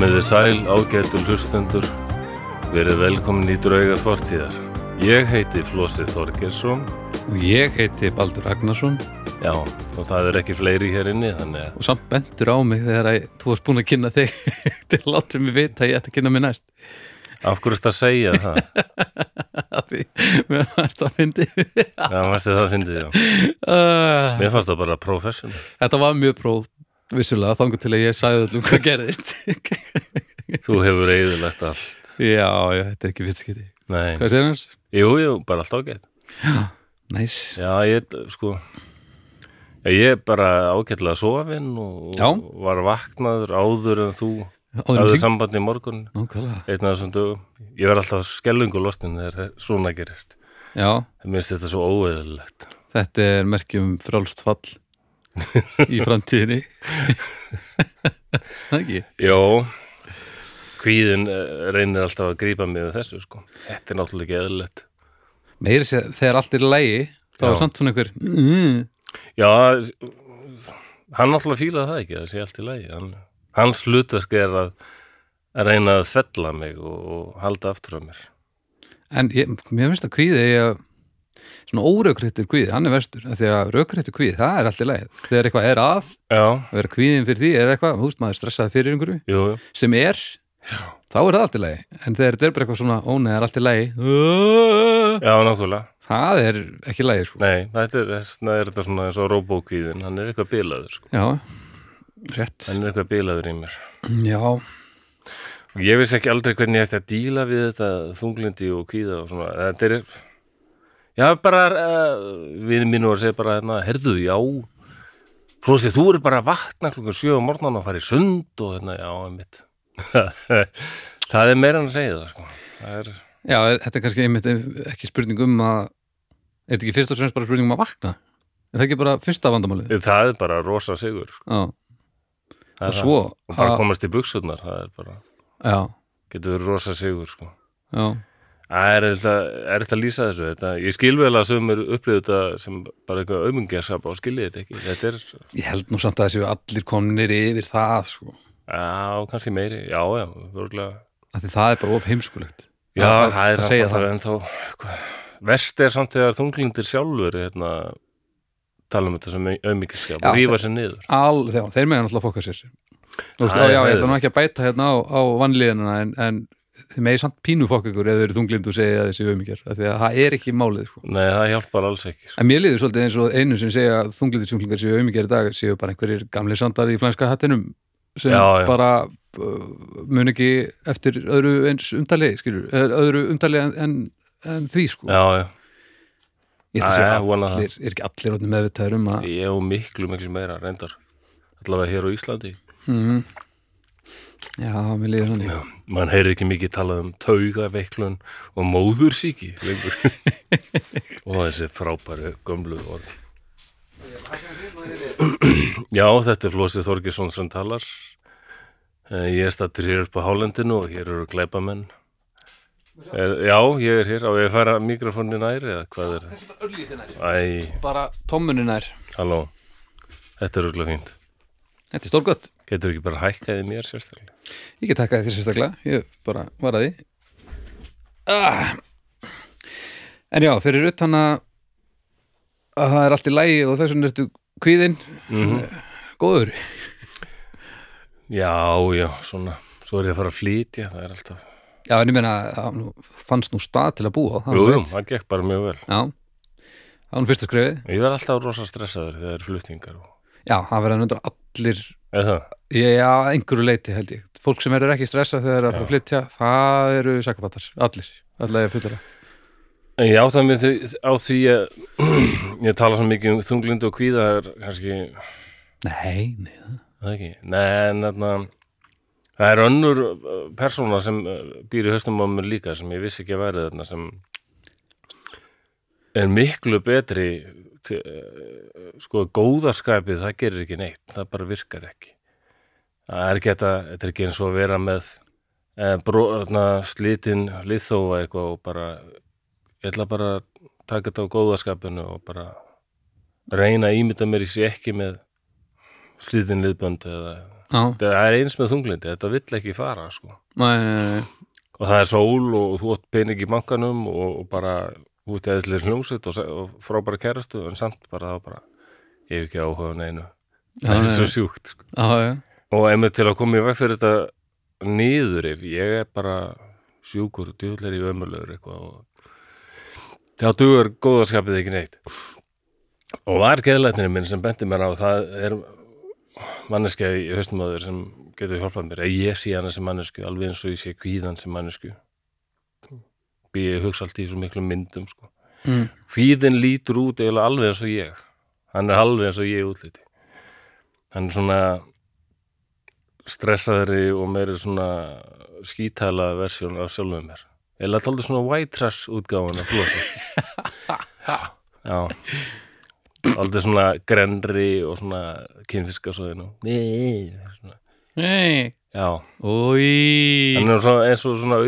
Komiði sæl ágættul hlustendur, verið velkomin í draugar fortíðar. Ég heiti Flósi Þorgersson, Og ég heiti Baldur Ragnarsson já, og það er ekki fleiri hér inni, þannig að, og samt bendur á mig þegar að þú varst búin að kynna þig til að láta mig vita að ég ætti að kynna mig næst af hverju þetta að segja það? Því mér fannst að fyndi Já, mæstu það að fyndið, já. uh, Mér fannst það bara professional. Þetta var mjög vissulega þangur til að ég sagði öllum hvað gerðist Þú hefur eiginlegt allt. Já, já, þetta er ekki fyrst ekki Nei, Hvað segir hans? jú, jú, bara allt ágætt. Næs Já, ég, sko, já, ég er bara ágætlega sofinn og Já. var vaknaður áður en þú Áður hafði en samband í morgun. Einn af þessum dögum ég verð alltaf skelvingu lostin þegar þe- svona gerist Já, það minnst þetta svo óeðilegt þetta er merkjum frálst fall í framtíðinni Það ekki? Jó Kvíðin eh, reynir alltaf að grípa mig með þessu sko. Þetta er náttúrulega ekki eðlilegt Meiri sé þegar allt er í lægi þá Já. er samt svona einhver mm, Já, hann náttúrulega fílaði það ekki það sé allt í lagi hann, Hans hlutverk er að, að reyna að fella mig og, og halda aftur af mér En ég, mér finnst að kvíði ég að svona órökréttir kvíði, hann er verstur að rökréttir kvíði, það er allt í lagi. Þegar eitthvað er að, Já, vera kvíðin fyrir því eða eitthvað, húst maður stressaði fyrir einhverju jú, jú. sem er, þá er það allt í lagi. En þegar þetta er bara eitthvað svona, óneð er allt í lagi Já, náttúrulega það er ekki lagi sko. Nei, þetta er, er þetta svona eins og robókvíðin hann er eitthvað bilaður sko. Já, rétt. Hann er eitthvað bilaður í mér. Já, Ég vissi ekki aldrei hvernig ég ætti að díla við þetta þunglindi og kvíða og svona. Þetta er, já, bara, uh, við mínu að segja bara, hérna, herðu, já, Flósi, þú eru bara að vakna klukkan sjö á morgnan og fara í sund og hérna, já, einmitt. það er meira en að segja það, sko. Það er, já, þetta er kannski einmitt ekki spurning um að er þetta ekki fyrst og fremst bara spurning um að vakna er það ekki bara fyrsta vandamálið það er bara rosa sigur, sko. Já, Það og svo. Og bara að- komast í buksurnar, það er bara, já, getur verið rosa sigur, sko. já, Það er er þetta að lýsa þessu. Þetta, ég skil vel að sömur upplýðu þetta sem bara eitthvað aumungjasap og skiljið þetta ekki. Þetta er, ég held nú samt að þessu allir komnir yfir það sko. Já, kannski meiri. Já, já, vörgulega það er bara of heimskulegt. Já, Að- það er að samt alltaf það. en þá verst er samt þegar þunglindir sjálfur hérna, tala um þetta sem aumungjasap Já, og rífa sér niður. All, já, þeir meðan alltaf fokka sér Þú veist, Það er já, ég ætla nú ekki að bæta hérna á, á vannliðina en, en þið megið samt pínu fokk ykkur ef þau eru þunglind og segja þessi af því að það er ekki málið sko. nei, það hjálpar alls ekki sko. en mér liður svolítið eins og einu sem segja að þunglindir séu umíkjar í dag séu bara einhverjir gamli sandar í flænska hattinum sem Já, já. bara uh, mun ekki eftir öðru eins umtali skilur, eða öðru umtali en, en, en því sko. Já, já, ég ætla að segja allir, er ekki allir orðnir meðvitaður um að ég og miklu, miklu meira reyndar. Allavega hér á Íslandi. Mm, já, mér liður Já, mann heyrir ekki mikið talað um taugaveiklun og móðursíki lengur. Og þessi frábæru gömlu orð. Já, þetta er Flósið Þorgesson sem talar. Eh, Ég er stattur hér upp á hálendinu og hér eru glæpamenn. Er, Já, ég er hér. Á ég að fara mikrofónin næri eða hvað er? Æ, bara tómunin er halló. Þetta er rúglega fínt. Þetta er stórgött. Getur ekki bara hækkaði mér sérstaklega Ég get takkað því sérstaklega. Ég bara var að því. Ah. En já, fyrir utan að að það er allt í lægi og þess vegna ertu kvíðin mm góður. Já, já, svona Svo er ég að fara að flytja, það er alltaf Já, en ég meina, það fannst nú stað til að búa. Jú, jú, það gekk bara mjög vel Já, það var nú fyrsta skrefið. Ég verð alltaf rosa stressaður þegar það er flutningar og... Já, það verða nöndra allir, Eða það? já, einhverju leiti held ég. Fólk sem verður ekki stressað þegar það er að flytja, það eru sakabatar, allir, fullara. En ég átta mig því, á því að ég tala svo mikið um þunglindu og kvíða kannski, Nei, nei, það. það ekki Nei, en þarna það er önnur persóna sem býr í höstum á mér líka sem ég vissi ekki að væri þarna sem er miklu betri til, uh, sko, góðaskapið það gerir ekki neitt, það bara virkar ekki það er ekki þetta þetta er ekki eins og að vera með eh, bró, þarna, slitin liðþóa eitthvað og bara ég ætla bara að taka þetta á góðaskapinu og bara reyna að ímynda mér í sér ekki með slitin liðbönd eða Já, það er eins með þunglindi, þetta vill ekki fara sko. nei, nei, nei. og það er sól og þú átt pening í bankanum og, og bara þú ert eðislega hljómsveit og, og frábæra kærastu en samt bara það bara ég hef ekki áhuga á neinu. Já, það er svo sjúkt sko. Já, já, og einmitt til að koma í veg fyrir þetta niður ef ég er bara sjúkur og djúðlega í eitthvað og þá dugur góðaskapið ekki neitt. Og var geðlætnirinn minn sem benti mér á það er manneskja í þér sem getur hjálpað mér að ég sé hana sem mannesku alveg eins og ég sé kvíðan sem mannesku ég hugsa allt í svo miklu myndum sko. mm. kvíðin lítur út eiginlega alveg eins og ég. Hann er alveg eins og ég útliti. Hann er svona stressaðri og meiri svona skítæla versjón af sjálfum mér. Eða tóldi svona white trash útgáfun af flosi já. Aldrei svona grenri og svona kynfiskasóðinu svona, Nei, já. Ói hann er svona, eins og svona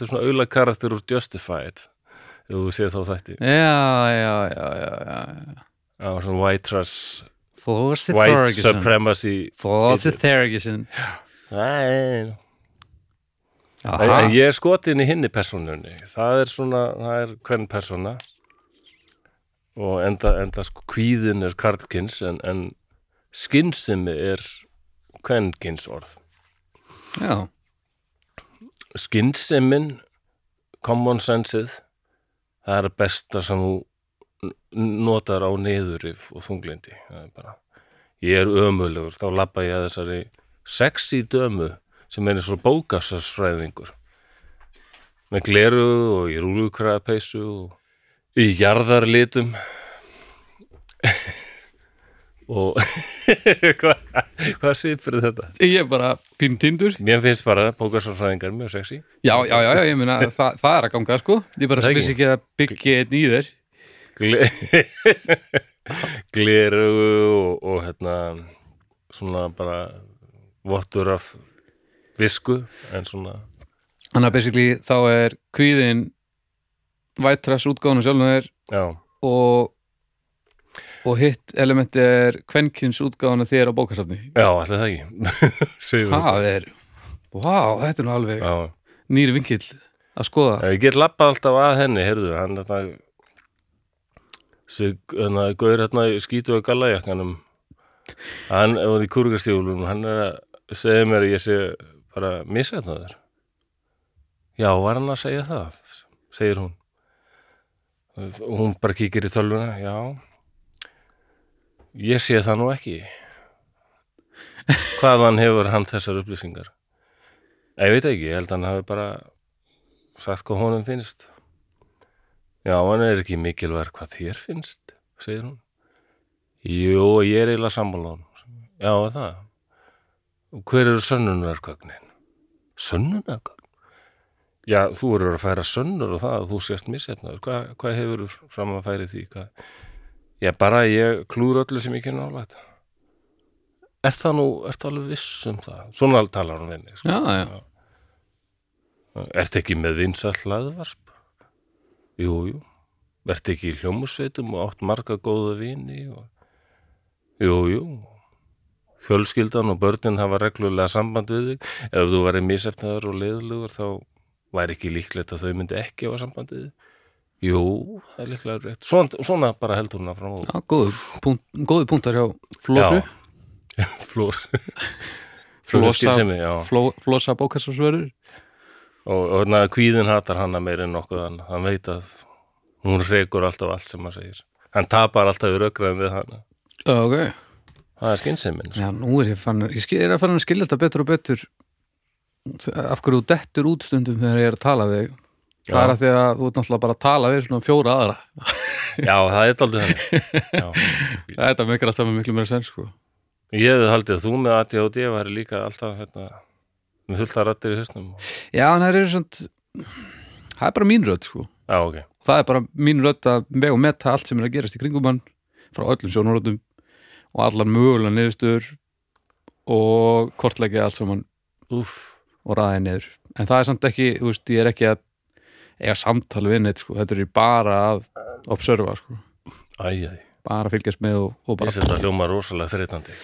svona auðla karakter úr Justified ef þú séð þá þætti. Já, já, já, já, já já, svona white trash Flósi white Ferguson. supremacy Flósi Ferguson. Nei, En, Aha, en ég er skotin í hinni persónunni. Það er svona, það er hvern persóna. Og enda, enda sko kvíðin er karlkins en, en skynsemi er kvenkins orð já, skynsemin common senseið það er það besta sem þú notar á niðurif og þunglindi er ég er ömulegur, þá labba ég að þessari sexy dömu sem er eins og bókasarsfræðingur með gleru og í rúlukræðapeysu og í jarðarlitum og hvað hva svipur þetta? ég er bara píntindur. Mér finnst bara bókasarsfræðingar mjög sexy. Já, já, já, já, ég meina það, það er að ganga sko. Ég bara vissi ekki. að byggja einn í þér. Gle gleru og, og hérna svona bara vottur af visku en svona Þannig að basically þá er kvíðin vætras útgáðan þér já, og og hitt elementi er kvenkins útgáðan þér á bókasafni. Já, allir það ekki. Það er, vá, þetta er nú alveg Já, nýri vinkill að skoða. Ég get lappað alltaf að henni, heyrðu, hann þetta sig, hérna, gauður hérna í skítu og gallajakkanum. Hann, ef hann í kúrgastífulum hann er að segja mér að ég sé bara misætnaður já, var hann að segja það? Segir hún. Og hún bara kíkir í tölvuna já ég sé það nú ekki. Hvaðan hefur hann þessar upplýsingar? Ég veit ekki, ég held að hann hafi bara sagt hvað honum finnst. Já, hann er ekki mikilvæg hvað þér finnst, segir hún. Jú, ég er eiginlega sammála honum. Já, það? Og hver eru sönnunarkögnin sönnunarkögn já, þú eru að færa sönnur og það að þú sést missetnaður, Hva, hvað hefur fram að færi því? Hvað? Já, bara ég klúr öllu sem ég kynna álægt er það nú, er það alveg viss um það svona talar hún við mig sko. Já, já, Ertu ekki með vinsall hlaðvarp? Jú, jú. Ertu ekki í hljómusveitum og átt marga góða vini? Og... Jú, jú. Fjölskyldan og börnin hafa reglulega samband við þig. Ef þú væri misefnaður og leiðlugur þá væri ekki líklegt að þau myndi ekki hafa samband við þig. Jú, það er líklega rétt. Svona, svona bara heldur hún að frá já góðu, punkt, góðu punktar hjá Flósu Já. Flór. Flosa, Flórskynsemi, já. fló, Flosa bókasafsverður og, og hérna, kvíðin hatar hana meir en nokkuð hann, hann veit að hún rekur alltaf allt sem hann segir hann tapar alltaf í rökraðum við hana Ok, það er skynseimin sko. já, nú er ég fann ég, er að fann að skilja þetta betur og betur af hverju þú dettur út stundum þegar ég er að tala við það er að því að þú ert náttúrulega bara að tala við svona fjóra aðra. Já, það er daldið þannig. Þetta meikar alltaf með miklu meira sen sko. ég hefði haldið að þú með ADHD væri líka alltaf hérna, með fullta rættir í hausnum. Já, en það er svona það er bara mín rödd sko. Já, ok, það er bara mín rödd að vega og metta allt sem er að gerast í kringum hann frá öllum sjónuröddum og allar mögulega niðurstöður og kortleggja allt saman úff. og ræði niður. En það er samt ekki, þú veist, ég er ekki að eiga samtal við neitt sko, þetta er bara að observa sko, æj, æj, bara fylgjast með og, og bara að hljóma rosalega þreytandi.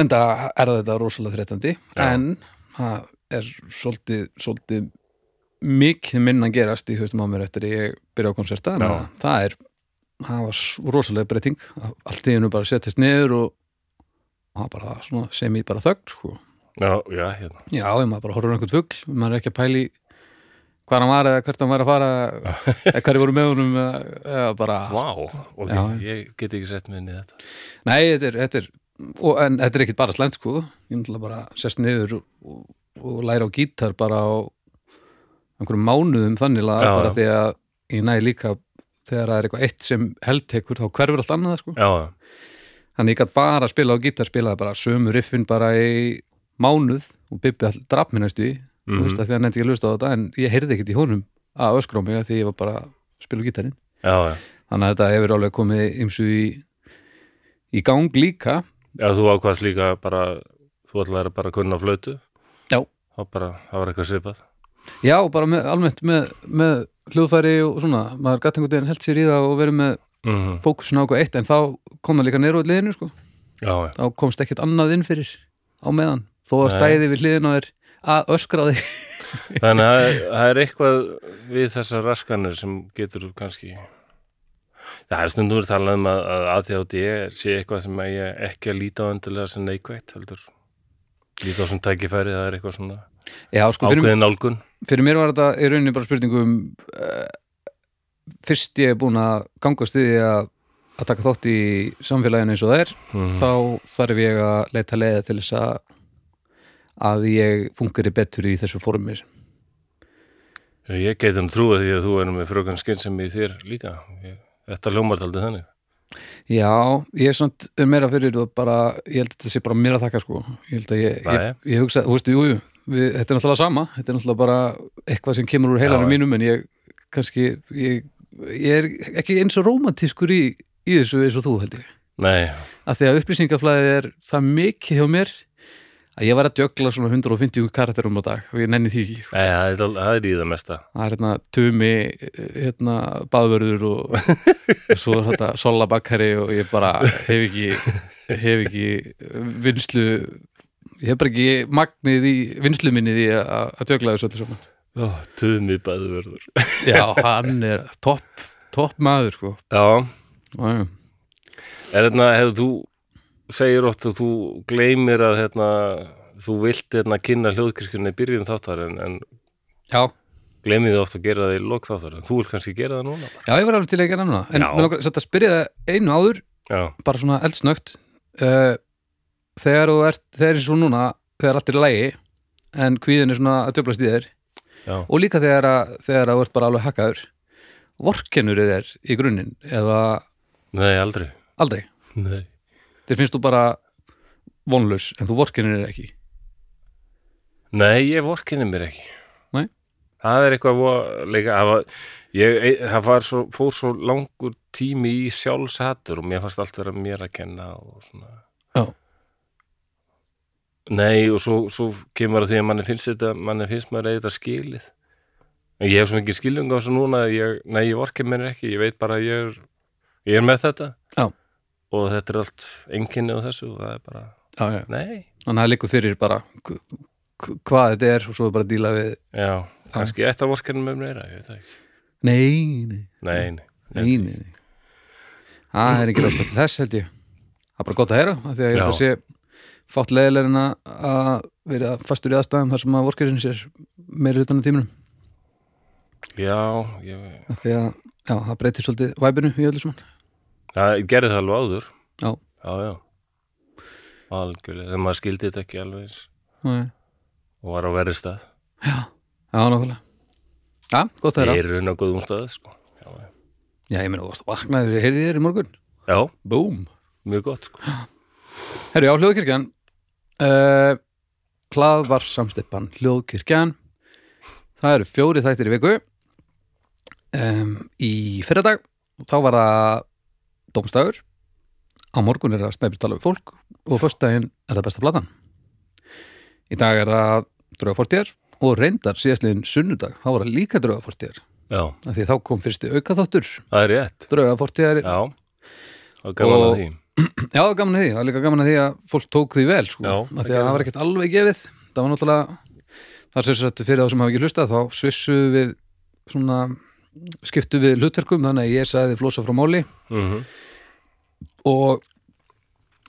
Enda er þetta rosalega þreytandi Já. en það er svolítið, svolítið mikið minna gerast í haustum á mér eftir ég byrja á en að það er það var rosalega breyting. Allt í hennu bara settist niður og það bara svona sem ég bara þögn sko. já, já, hérna. Já, ég maður bara horfður á einhvern fugl maður er ekki að pæli hvað hann var eða hvert hann var að fara eða hverju voru með honum eða, bara Vá, ok, Já. ég get ekki sett mig inn í þetta. Nei, þetta er, þetta er og, en þetta er ekkit bara slæmt sko. Ég náttúrulega bara sest niður og, og, læra á gítar bara á einhverjum mánuðum þannig að bara já. því að ég næ líka þegar það er eitthvað eitt sem heldtekur þá hverfur allt annað sko. Já, þannig ég gætt bara að spila á gítar spilaði bara sömu riffin bara í mánuð og Bibbi all draf mér næstu í mm að því að hann nefndi ekki að lusta á þetta en ég heyrði ekkit í honum að öskra á mig af því ég var bara að spila á gítarinn. Já, já. Þannig að þetta hefur alveg komið ymsu í, í gang líka. Já, þú ákvaðst líka bara þú ætlaðir að bara kunna á flötu Já. Það bara, það var eitthvað svipað. Já, og bara með, almennt með, með hljóðfæri og svona, maður gæti einhvern veginn held sér í það og verið með mm fókusin á eitthvað eitt en þá kom það líka neyru á liðinu sko. Þá komst ekkert annað inn fyrir á meðan, þó að stæði við hliðin og er að öskra þig. Þannig að það er- eitthvað við þessar raskanir sem getur kannski Það er stundum verið talað um að, ADHD sé eitthvað sem ég ekki að líta á endilega sem neikvægt heldur. Líta á sem tækifæri, það er eitthvað svona Já, sko, fyrir, ákveðin nálgun. Fyrir mér var þetta í rauninni bara spurningum uh, fyrst ég er búin að ganga stiði að, að taka þátt í samfélaginu eins og það er mm. þá þarf ég að leita leiða til þess að að ég fungeri betur í þessu formir Ég geti hann trúa því að þú erum með frökan skinn sem í þér líka. Ég, Þetta ljómar aldrei þannig. Já, ég er svona er meira fyrir og bara, ég held að þetta sé bara mér að þakka sko, ég held að ég, ég, Jæja. ég hugsa, þú veist, jú, jú, við, þetta er náttúrulega sama, þetta er náttúrulega bara eitthvað sem kemur úr já. mínum en ég, kannski, ég, ég er ekki eins og rómantískur í, í þessu eins og þú held ég, Nei, að því að upplýsingaflæðið er það mikið hjá mér að ég var að djögla svona 150 karakterum á dag og ég nenni því ekki, Nei það, er, er í það mesta. Það er hérna tumi, hérna baðvörður og, og svo er þetta sola bakkari og ég bara hef ekki hef ekki vinslu ég hef bara ekki magnið í vinslu minni því að djögla þessu öllu saman. Ó, Tumi bæðverður já, hann er topp topp maður sko. Já, já, er hérna, hefur þú segir oft að þú gleymir að hérna, þú vilt hérna kynna hljóðkirkjunni í byrjun þáttar en, en gleymið oft að gera það í lok þáttar. En þú vilt kannski gera það núna? Já, ég var alveg til að gera núna. En mér satt að spyrja það einu áður Já, bara svona eldsnögt. Uh, þegar þú ert þegar er svo núna, þegar allt er lægi en kvíðin er svona að djöflast í þér já, og líka þegar að, þegar að þú ert bara alveg hakkaður vorkennur er í grunninn eða nei aldrei. Aldrei? Nei, þér finnst þú bara vonlaus en þú vorkennur er ekki nei ég vorkinni mér ekki Nei. Það er eitthvað leika, það, var, ég, það svo, fór svo langur tími í sjálfshatur og mér fannst allt vera mér að kenna og svona Já. Nei og svo, svo kemur að því að manni finnst þetta manni finnst maður að þetta skilið en ég hef svo mikið skilung á þessu núna að ég, nei ég vorkinn mér ekki, ég veit bara að ég er ég er með þetta Já. Og þetta er allt enginni á þessu og það er bara, já, já. nei. Þannig að það liggur fyrir bara hv- hv- hvað þetta er og svo er bara að díla við já, kannski eitt af vorkinn með mér ég veit það ekki, nei, nei, nei, nei, nei, nei, það er ekki ráðstætt til þess held ég. Það er bara gott að heyra því að ég held að sé fátt leðilegir en að- að vera fastur í aðstæðum þar sem að vorkerinn sér meiri utan á tímunum já, ég að já, það breytir svolítið væpinu í öllu saman Það gerði það alveg áður. Já. Já, já. Algjörlega, þegar maður skildi þetta ekki alveg eins. Nei. og var á verri stað. Já, já, nákvæmlega. Já, gott að Það heyra er raun á góðum stað sko. já, já. já, ég meina, þú varst vaknaður, heyrði þér í morgun. Já, búm. Mjög gott sko. Herru, já, Hljóðkirkjan. Uh, Hlaðvar samstippan Hljóðkirkjan. Það eru fjóri þættir í viku. Um, Í fyrradag þá var það dómstæður á morgun er það snæpist tala við fólk og föstudaginn er það besta platan. Í dag er það draugafortjar og reyndar síðastliðin sunnudag. Þá var það líka af því þá kom fyrsti aukaþáttur. Það er rétt. Draugafortjar Já, það var gaman Og- að því. Já, gaman að því, það er líka gaman að því að fólk tók því vel, sko, Já, það því að það var ekkert alveg gefið, það var náttúrulega það er sem sagt fyrir þá sem hafa ekki hlustað þá svissu við svona skiptu við hlutverkum, þannig að ég sagði flosa frá máli. Mm og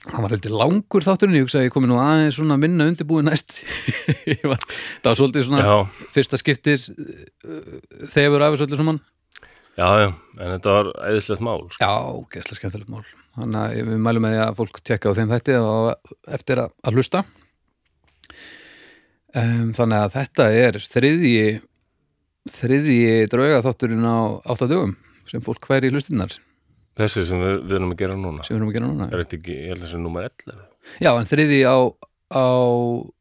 hann var heldur langur þátturinn, ég ég komi nú aðeins svona minna undirbúið næst. Var, það var svolítið svona Já, fyrsta skiptis þegar af þessu öllu saman. Já, já, en þetta var æðislegt mál sko. Já, gæslega skemmtilegt mál. Þannig að við mælum með því að fólk tjekka á þeim og eftir að, að hlusta. Um, Þannig að þetta er þriðji þriðji drauga þátturinn á áttadögum sem fólk væri í hlustinnar Þessi sem við, við erum að gera núna. Sem við erum að gera núna. Er þetta ekki, ég held að þessi nummer 11 Já, en þriðji á, á,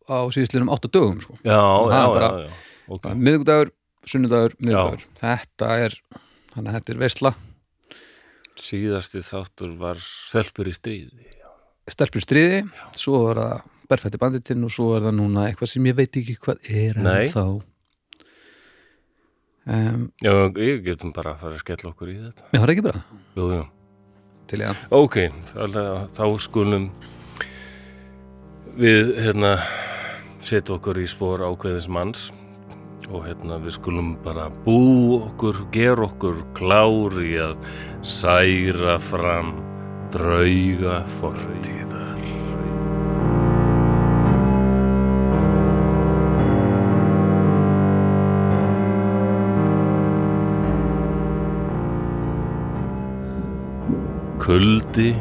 á síðustlinum áttadögum sko. Já, Það já, er bara- já, já. Ok. miðgudagur, sunnudagur, miðgudagur Þetta er, þannig að þetta er veisla. Síðasti þáttur var Stelpur í stríði. Stelpur í stríði, svo er það berfætti banditinn og svo er það núna eitthvað sem ég veit ekki hvað er Nei. þá um, Já, ég getum bara að fara að skella okkur í þetta. Mér har ekki bara? Jú, jú. Til ég að Ok, þá skulum við hérna setja okkur í spór ákveðis manns og hérna við skulum bara bú okkur, gera okkur klár í að særa fram drauga fortíðar. Kuldi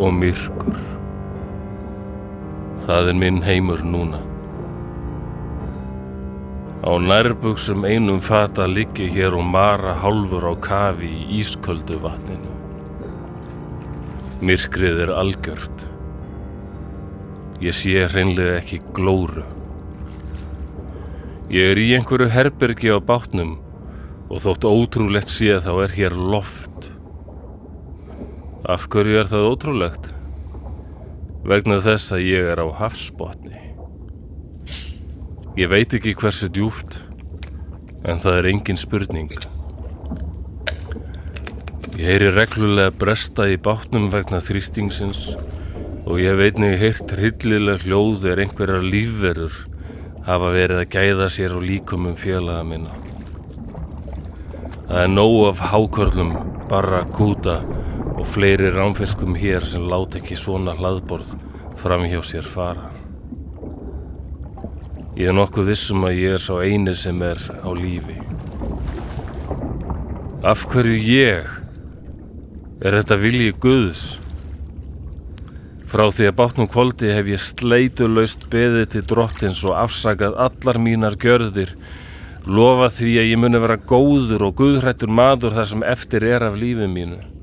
og myrkur. Það er minn heimur núna. Á nærbuxum einum fata liggi hér og mara hálfur á kafi í ísköldu vatninu. Myrkrið er algjört. Ég sé hreinlega ekki glóru. Ég er í einhverju herbergi á bátnum og þótt ótrúlegt sé þá er hér loft. Af hverju er það ótrúlegt? Vegna þess að ég er á hafsbotni. Ég veit ekki hversu djúft, en það er engin spurning. Ég heyri reglulega bresta í bátnum vegna þrýstingsins og ég veit nefnir heyrt hryllilega hljóð er einhverjar lífverur hafa verið að gæða sér á líkumum félaga minna. Það er nóg af hákörlum, barrakúta og fleiri ránfiskum hér sem láta ekki svona hlaðborð fram hjá sér fara. Ég er nokkuð vissum að ég er sá eini sem er á lífi. Af hverju ég? Er þetta vilji Guðs? Frá því að bátnum kvöldi hef ég sleitulaust beðið til drottins og afsakað allar mínar gjörðir, lofað því að ég muni vera góður og guðhrættur maður þar sem eftir er af lífi mínu.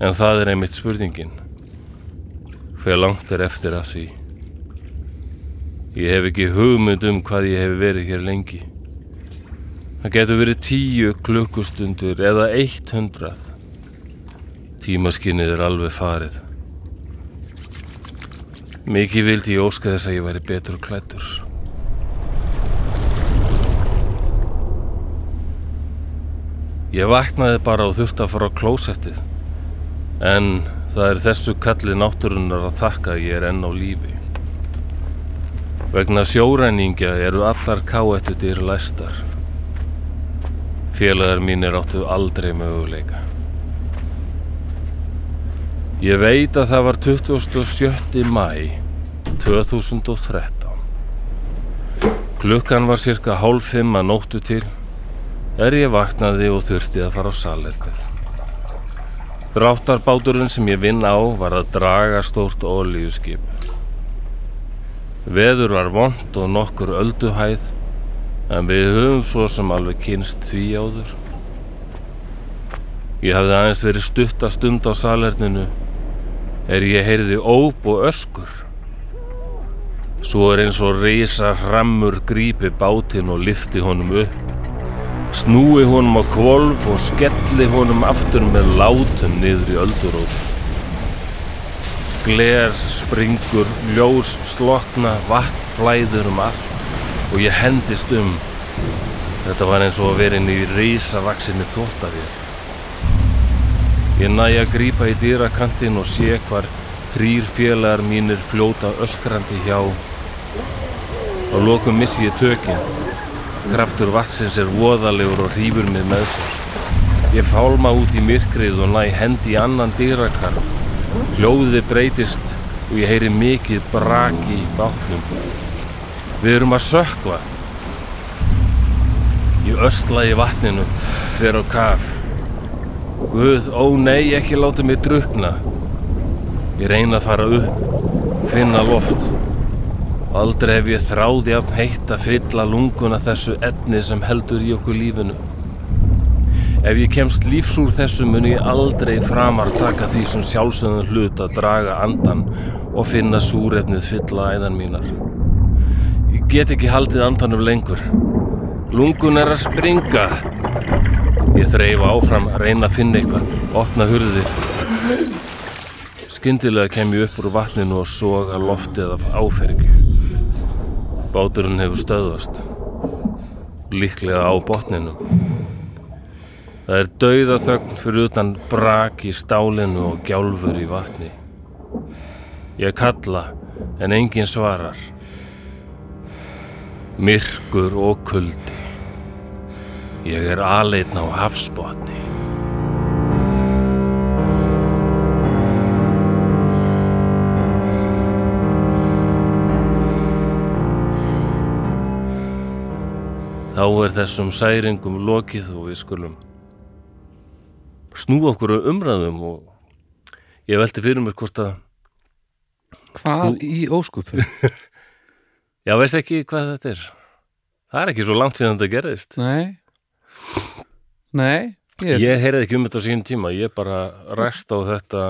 En það er einmitt spurningin. Hver langt er eftir að því? Ég hef ekki hugmynd um hvað ég hef verið hér lengi. Það getur verið tíu klukkustundur eða eitt hundrað. Tímaskinnið er alveg farið. Mikið vildi ég óska þess að ég væri betur klættur. Ég vaknaði bara og þurfti að fara á klósettið. En það er þessu kalli náttúrunar að þakka að ég er enn á lífi. Vegna sjóræningja eru allar káettu dyr læstar. Félagar mínir áttu aldrei möguleika. Ég veit að það var 27. mæ 2013. Klukkan var cirka hálf fimm að nóttu til er ég vaknaði og þurfti að fara á salernið. Dráttarbáturinn sem ég vinn á var að draga stórt ólíuskip. Veður var vond og nokkur ölduhæð en við höfum svo sem alveg kynst því áður. Ég hafði aðeins verið stutt að stund á salerninu er ég heyrði óp og öskur. Svo er eins og reysa hrammur grípi bátinn og lifti honum upp. Snúi honum á kvolf og skelli honum aftur með látum niður í öldurót. Gler springur, ljós slokna, vatn flæður um allt og ég hendist um. Þetta var eins og að vera inn í reysavaksinni þóttavél. Ég næ að grípa í dýrakantinn og sé hvar þrýr félagar mínir fljóta öskrandi hjá. Og lokum missi ég tökin. Kraftur vatsins er voðalegur og hrífur mig með sér. Ég fálma út í myrkrið og næ hendi annan dýrakarm. Hljóðið breytist og ég heyri mikið braki í bátnum. Við erum að sökva. Ég ösla í vatninu, fyrir á kaf. Guð, ó nei, ekki láta mig drukna. Ég reyna að fara upp, finna loft. Aldrei hef ég þráði að heitt að fylla lunguna þessu etni sem heldur í okkur lífinu. Ef ég kemst lífs úr þessu mun ég aldrei framar taka því sem sjálfsögðum hlut að draga andan og finna súrefnið fylla æðan mínar. Ég get ekki haldið andanum lengur. Lungun er að springa. Ég þreif áfram að reyna að finna eitthvað, opna hurðir. Skyndilega kem ég upp úr vatninu og soga loftið af áfergju. Báturinn hefur stöðvast. Líklega á botninu. Það er dauða þögn fyrir utan brak í stálinu og gjálfur í vatni. Ég kalla en enginn svarar. Myrkur og kuldi. Ég er aleinn á hafsbotni. Þá er þessum særingum lokið og við skulum snúa okkur umræðum og ég velti fyrir mér hvort að Hvað Þú- í óskupu? Já, veist ekki hvað þetta er? Það er ekki svo langt síðan þetta gerðist. Nei Nei Ég, Ég heyrði ekki um þetta á sínum tíma, ég bara ræst á þetta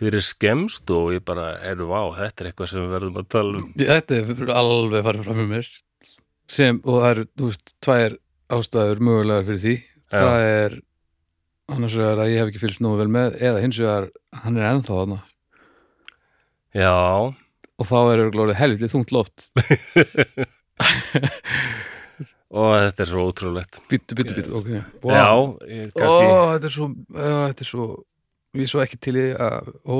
fyrir skemst og ég bara, heyrðu, vá, þetta er eitthvað sem við verðum að tala um. Þetta er alveg farið fram með mér sem, og það eru, þú veist, tvær ástæður mögulegar fyrir því það er annars vegar að ég hef ekki fylgst nógu vel með eða hins vegar hann er ennþá þarna Já, og þá er örglórið helvitið þungt loft og þetta er svo ótrúlegt. Býttu, býttu, býttu, ok wow. Já, ég, Ó, kannski, þetta er svo, ó, þetta er svo ég svo ekki til í að ó,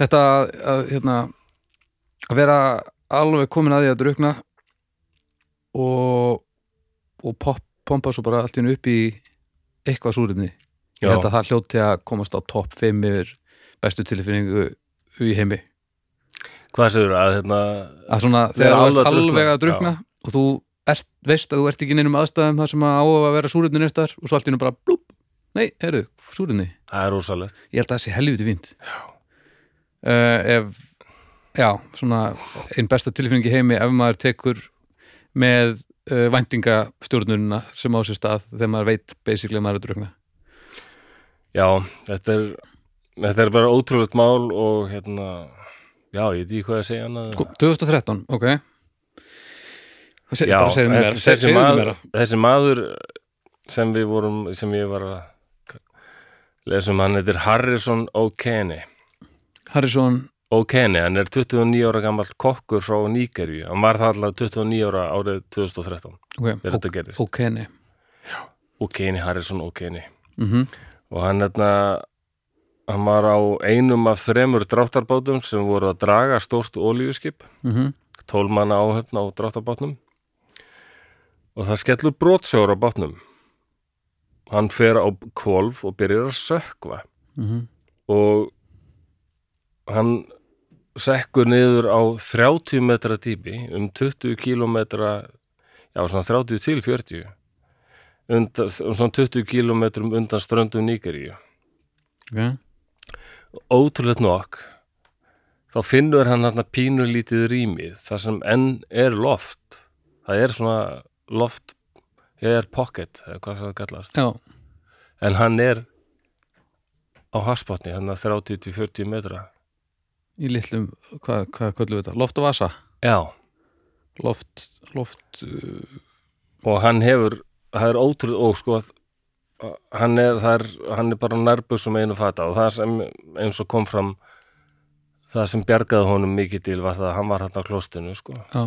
þetta að, hérna að vera alveg komin að því að drukna og og pop, pompa svo bara allt einu upp í eitthvað súrefni. Ég já, held að það hljóti að komast á topp 5 yfir bestu tilfinningu í heimi. Hvað segir að hérna, að svona þegar þú ert alveg að drukna og þú ert, veist að þú ert ekki í neinum aðstæðum þar sem að á að vera súrefni nestar og svo allt í einu bara blúp, nei, heyrðu, súrefni. Það er rosalegt. ég held að það sé helviti fínt. Uh, ef já, svona einn besta tilfinning í heimi ef maður tekur með uh, væntingastjórnunina sem á sér stað þegar maður veit basically að maður er að drukna Já, þetta er, þetta er bara ótrúlegt mál og hérna, já, ég veit ekki hvað að segja annað. Sko, 2013, ok. Já, þessi, maður, þessi maður sem við vorum, sem ég var að lesa um hann, þetta er Harrison O'Kenny. Harrison, O'Kenny, hann er 29 ára gammal kokkur frá Nígeríu. Hann var það alltaf 29 ára árið 2013 ok, þegar þetta gerist. ok, nei O'Kenny, Harrison O'Kenny. mm Og hann hérna, hann var á einum af þremur dráttarbátum sem voru að draga stórt olíuskip, -hmm. 12 manna áhöfn á dráttarbátnum. Og það skellur brotsjór á bátnum. Hann fer á kvolf og byrjar að sökva. Mm og hann sekkur niður á 30 metra dýpi um 20 kilometra já svona 30 til 40 undan, um svona 20 kilometrum undan ströndum Nígeríu. Ok, ótrúlega nokk. Þá finnur hann hann pínu lítið rými þar sem enn er loft. Það er svona loft er pocket, eða hvað það kallast. Já, en hann er á hasbotni, hann er 30 til 40 metra. Í litlum hvað, hvað köllum við þetta, loft og vasa? Já. Loft, loft uh, og hann hefur, það er ótrúð og sko hann er, er, hann er bara nærbusum einu fata. Og það sem eins og kom fram það sem bjargaði honum mikið til var það að hann var hann á klostinu sko. Já,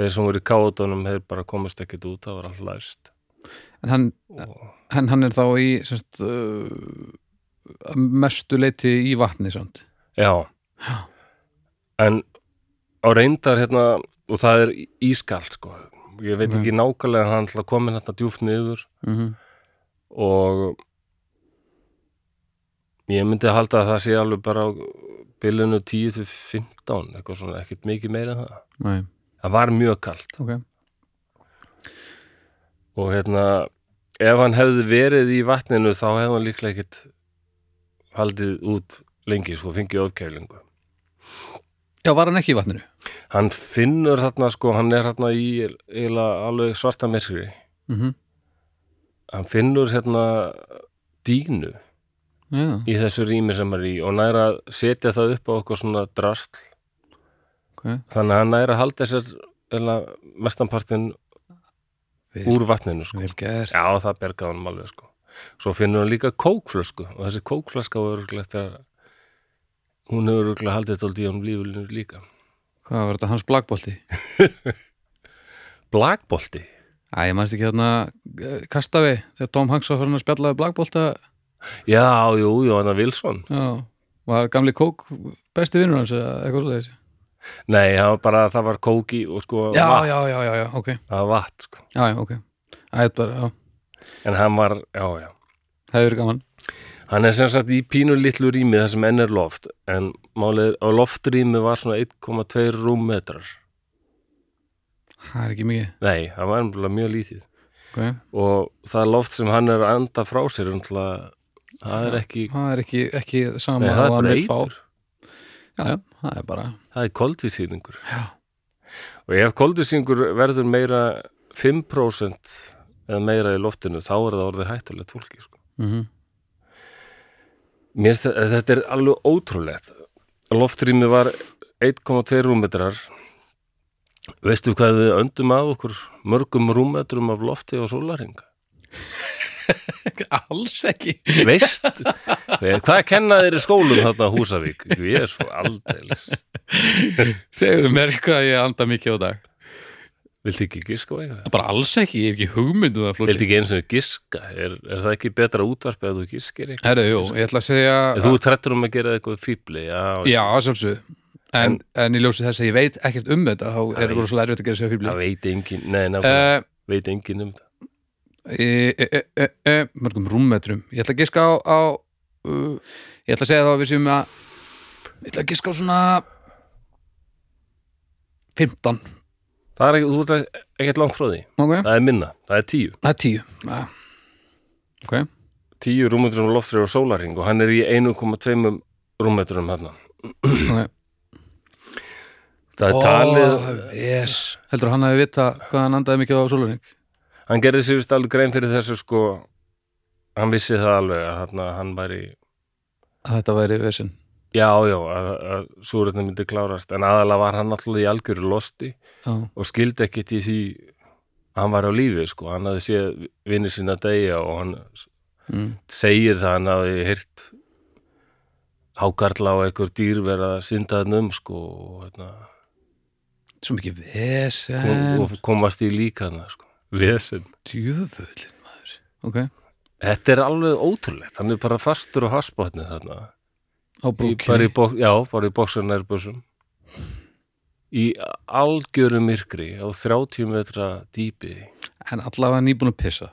þeir sem voru í káðunum þeir bara komist ekkit út, það var allt læst. En hann, hann, hann er þá í semst, uh, að mestu leiti í vatni samt. já. Já. en á reyndar hérna og það er ískalt sko. Ég veit Ok. ekki nákvæmlega en hann ætla komin þetta djúft niður. Mm og ég myndi halda að það sé alveg bara á bylunu 10 til 15 eitthvað svona, ekkert mikið meira en það. Nei, það var mjög kalt. Ok. og hérna ef hann hefði verið í vatninu þá hefði hann líklega ekkert haldið út lengi sko, fengið ofkælingu. Já, var hann ekki í vatninu? hann finnur þarna sko, hann er þarna í eiginlega alveg svarta myrkri. Mm hann finnur hérna dínu Já, í þessu rými sem er í og næra setja það upp á okkur svona drast ok. þannig að hann næra að halda eiginlega mestanpartin Vel, úr vatninu sko. já það bergaði hann alveg sko. svo finnur hann líka kókflösku og þessi að hún hefur örgulega haldið þetta í honum lífulinu líka Hvað var þetta hans blagbolti? blagbolti Æ, ég mannst ekki hérna eh, kastafi þegar Tom Hanks var að spjallaði blagbolta já, jú, jú, hann að Wilson Já, var gamli kók besti vinnur hans eða eitthvað svo þessi nei, það var bara, það var kóki og sko Já, vatn, já, já, já, já, ok. Það var vatn sko. Já, já, ok. Æ, þetta bara, já, en hann var, já, já. Það verið gaman. Hann er sem sagt í pínu litlu rými þar sem enn er loft en málið á loftrými var svona 1,2 rúmmetrar. Það er ekki mikið. Nei, það var ennbúlega mjög lítið. Ok, og það loft sem hann er að anda frá sér ennbúlega, það er ekki það er ekki, ekki sama Nei, það er og hann vill fá. Já, það er bara Það er koldvísýringur Já, og ef koldvísýringur verður meira 5% eða meira í loftinu þá er það orðið hættulegt fólki sko. mhm Mér finnst þetta, þetta er alveg ótrúlegt. Loftrými var 1,2 rúmmetrar. Veistu hvað við öndum að okkur mörgum rúmmetrum af lofti og sólaring? Alls ekki Veist? hvað kenna þeir í skólum þarna Húsavík? Ég er svo aldeilis. Segðu mér hvað ég anda mikið á dag Viltu ekki giska á eitthvað? Bara alls ekki, ég hef ekki hugmyndu það Viltu flósi ekki eins og giska? Er, er það ekki betra útvarp ef þú giskir eitthvað? Herðu, jú, ég ætla að segja Ef þú trættur um að gera eitthvað fíbli, já. Já, sjálfsög en, en í ljósi þess að ég veit ekkert um þetta þá er það rosalega erfitt að gera sér fíbli Það veit engin, nei, náttúrulega, uh, veit engin um það. E, e, e, e, e, Mörgum rúmmetrum Ég ætla að giska á, á uh, Ég ætla að segja þá að við séum að Ég ætla að giska á svona 15 Það er ekki, þú ert ekkert langt frá því. Ok, Það er minna, það er tíu. það er 10 ja. Ok, Tíu rúmmetrum loftri og sólaring og hann er í 1,2 rúmmetrum hérna. ok Það er talið, Ó, yes. Heldur hann að við vita hvað hann andaði mikið á sóluring hann gerði sér vist alveg grein fyrir þessu sko, hann vissi það alveg að þarna, hann væri, að þetta væri vesinn já, já, að, að súröfnum myndi klárast, en aðalega var hann alltaf í algjöru losti Já, og skildi ekkit í því að hann var á lífi, sko, hann hafði séð vinni sinna deyja og hann mm. segir það, hann hafði heyrt hákarla og einhver dýr vera að synda þann um, sko, og hérna, Svo mikið vesen. Og komast í líkana, sko, vesen. Djöfullin maður Ok, Þetta er alveg ótrúlegt, hann er bara fastur og haspotni þarna. á Í, bara í, brúkinni já, bara í bóksarnærbössum. Í algjöru myrkri á 30 metra dýpi. En allavega nýbúin að pissa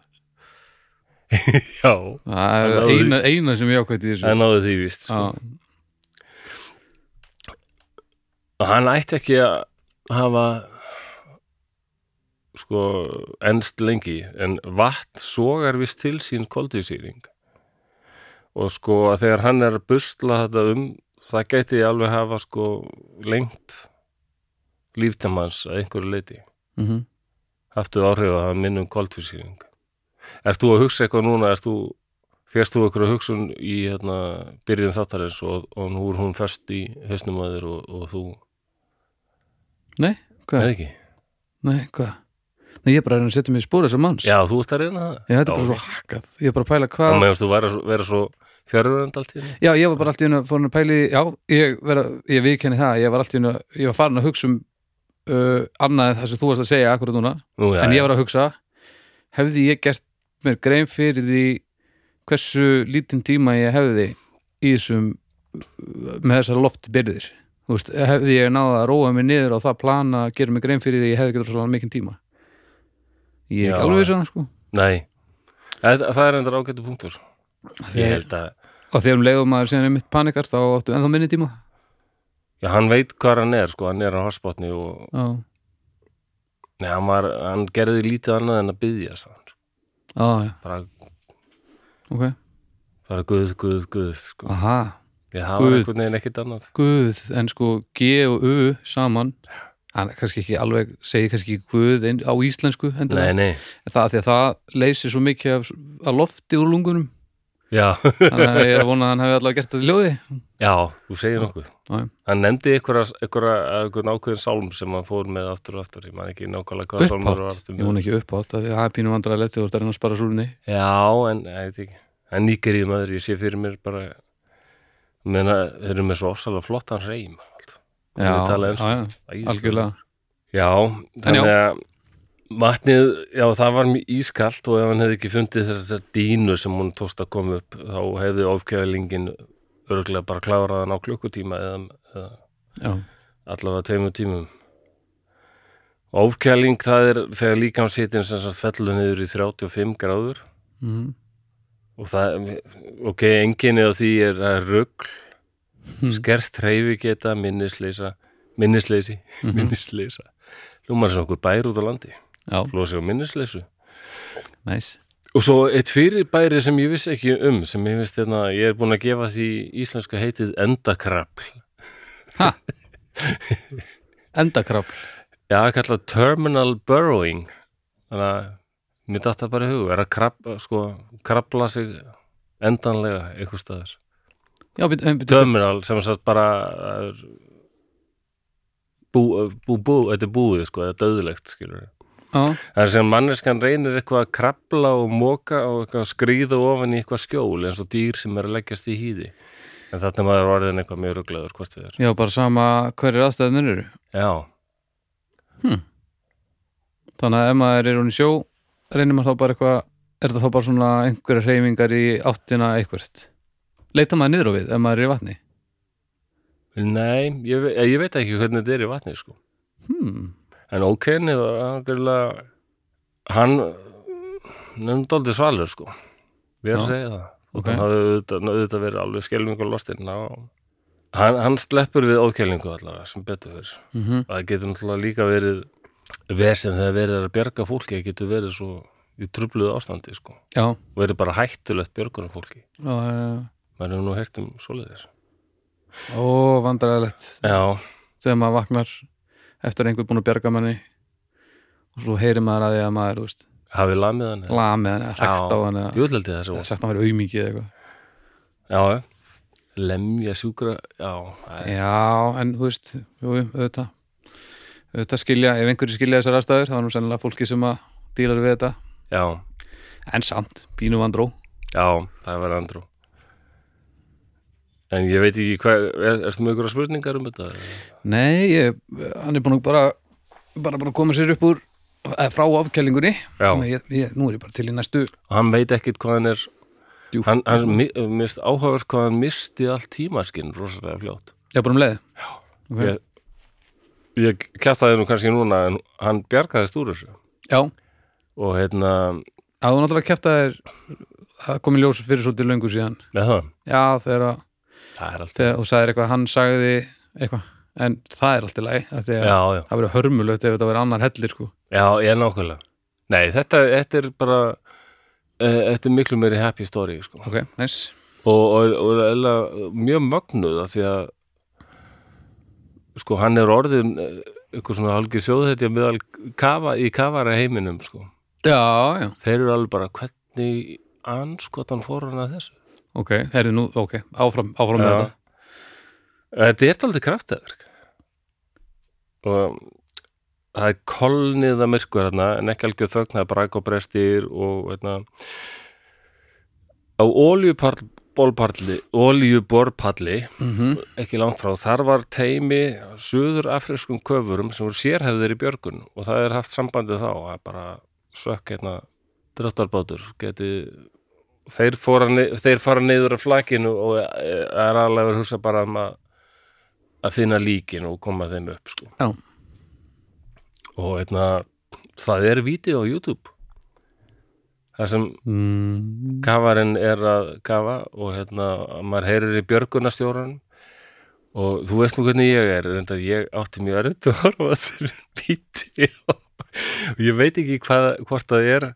Já, Það er eina, eina sem ég ákvætti í þessu það náði því víst. Já, Sko. Og hann ætti ekki að hafa sko ennst lengi, en vatn sogar vist til sín koldísýring. Og sko að þegar hann er að busla þetta um, það gæti alveg hafa sko lengt líftamans að einhverju leiti. mhm haftu áhrif að hafa minnum koldfísýring. Ert þú að hugsa eitthvað núna, ert þú, férst þú eitthvað hugsun í hérna, byrjun þáttarins og, og nú er hún fest í hausnum að þér og, og þú, Nei, hvað? eða ekki? Nei, hvað? Nei, ég er bara að reyna að setja mig í spór þessar manns. Já, þú ert að reyna það. Já, þetta er bara svo hakkað Ég er bara að pæla Og hvað meðanst þú vera, vera svo fjárurönd allt í henni. Já, ég var bara allt í hennu fórin að pæli Já, ég, vera, ég viðkenni það. Ég var allt í hennu, ég var farin að hugsa um uh, annað en það sem þú varst að segja akkurat núna. Nú, já, En ég var að hugsa hefði ég gert mér grein fyrir því hversu lítinn tíma ég hefði í þessum með þessar loftbyrðir þú veist, hefði ég náða að róa mig niður á það plan að gera mig grein fyrir því ég hefði getur svo mikinn tíma ég er Já. ekki alveg vissan sko. Nei. Það, það er endur ágættu punktur. Ég held að, og þegar um leiðum maður síðan einmitt panikar þá áttu ennþá minni tíma. Já, hann veit hvað hann er sko, hann er á hotspotni og já, nei, hann, var, hann gerði lítið annað en að byggja sann. já, já, bara, ok. Bara guð, guð, guð sko. aha, ég var Guð. einhvern veginn ekkit annað. Guð, en sko G og U saman hann kannski ekki alveg, segir kannski Guð á íslensku nei, nei, það því að það leysir svo mikið af, af lofti úr lungunum. Já, þannig að ég er að vona að hann hefði allavega gert þetta í ljóði. Já þú segir nokkuð. Hann nefndi einhverja ákveðin sálm sem hann fór með aftur og aftur. Ég man ekki nákvæmlega hvað sálmur var uppátt, aftur ég vona ekki uppátt að það er pínu vandræðilegt þegar þú ert að reyna að spara súrunni. Já, en ekki. En nýgerið maður, ég sé fyrir mér bara meina, þeir eru með svo ofsalega flottan reym já, tala já, algjörlega. Já, þannig að vatnið, já það var mjög ískalt og ef hann hefði ekki fundið þessar dínu sem hún tókst að koma upp þá hefði ofkjælingin örgulega bara klárað hann á klukkutíma eða, eða allavega tveimur tímum. Ofkæling það er þegar líkamshitin sem fellur niður í 35 gráður. Mm, og það, ok, enginni á því er að rugl Hmm. skert hreyfi geta, minnisleysa minnisleysi, Mhm. minnisleysa. Lúmar sem okkur bær út á landi. Já, flósi á minnisleysu. Næs og svo eitt fyrirbæri sem ég vissi ekki um sem ég veist hérna, ég er búin að gefa því íslenska heitið endakrafl. Ha, endakrafl. Já, kallað terminal burrowing. Þannig að mér datt það bara í hug er að krabla, sko, krabla sig endanlega einhver staðar já, být, být, terminal sem sagt bara er, bú, bú, bú, þetta er búið sko, þetta er döðlegt það er sem manneskan reynir eitthvað að krabla og móka og eitthvað skríða ofan í eitthvað skjól eins og dýr sem er að leggjast í hýði. En þetta er maður orðin eitthvað mjög rugleður hvort þið er. Já, bara sama hverjir aðstæðinir eru. Já, þannig að ef maður er í sjó reynir maður þá bara eitthvað er það þá bara svona einhverja hreyfingar í áttina eitthvert leita maður niður á við ef maður er í vatni? Nei, ég, ve ég veit ekki hvernig þetta er í vatni sko. Hmm. en ókenni var hann nefndi aldrei svalur sko. Við erum Já. að segja það. Og Ok. hann hafði auðvitað, verið alveg skelfingur lostinn á hann, hann sleppur við ókælingu allavega sem betur fyrir mm það getur náttúrulega líka verið vesen þegar verið er að bjarga fólki það getur verið svo í trubluðu ástandi sko. Já, og verið bara hættulegt björgunum fólki já, já, maður hefur nú heyrt um svoleiðis. Ó, vandræðilegt já, þegar maður vaknar eftir einhver búin að bjarga manni og svo heyrir maður að því að maður, þú veist, hafið lamið hann lamið hann eða hrækt á hann eða Júðlaldi þessu eða sagt hann verið auðmikið eða eitthvað. Já, lemja sjúkra já, það Já, en þú veist, jú, auðvitað. Auðvitað skilja, ef einhverju skilja þessar aðstæður þá er nú sennilega fólki sem að dílar við þetta. Já, en samt, pínu vandró. Já, það var andrú en ég veit ekki hvað er, ertu með ykkur spurningar um þetta? Nei, ég, hann er búin að bara bara að koma sér upp úr eh, frá afkælingunni ég, ég, nú er ég bara til í næstu hann veit ekkit hvað hann er djúf hann, hann mi- mist áhugavert hvað hann misti allt tímaskinn rosalega fljótt. Já, bara um leið? Já, okay. ég, ég kjæftaði nú kannski núna en hann bjargaðist úr þessu. Já, og hérna, að þú náttúrulega kæft að er það kom í ljós fyrir svolítið löngu síðan. Það Já, þegar, að, það þegar þú sagðir eitthvað, hann sagði eitthvað, en það er alltaf læg það verið hörmulegt ef þetta verið annar hellir sko. já, ég er nákvæmlega nei, þetta, þetta er bara uh, þetta er miklu meiri happy story sko. Ok, næs og, og, og eða, mjög mögnuð af því að sko hann er orðin eh, eitthvað svona hálfgeir sjóðhetja meðal kafa, í kafara heiminum sko. Já, já, þeir eru alveg bara hvernig anskotan fór hann að þessu ok, herri nú, ok, áfram, áfram með þetta. Þetta er aldrei kraftaverk. Og það er kolnið að myrkur hérna en ekki algjör þögn, það er brak og brestir og hérna á oljuborpalli oljuborpalli mm ekki langt frá, þar var teimi suður afriskum köfurum sem voru sérhefðir í björgun og það er haft sambandið þá að bara sökk hérna dráttarbátur geti þeir, þeir fara niður af flakinu og eh, er alveg að hugsa bara um að að finna líkin og koma þeim upp sko. Já. og einna, það er vídeo á YouTube þar sem mm, kafarinn er að kafa og hérna, maður heyrir í björgunastjóran og þú veist nú hvernig ég er en ég átti mjög erfitt að horfa á þessu vídeo og ég veit ekki hvað, hvort það er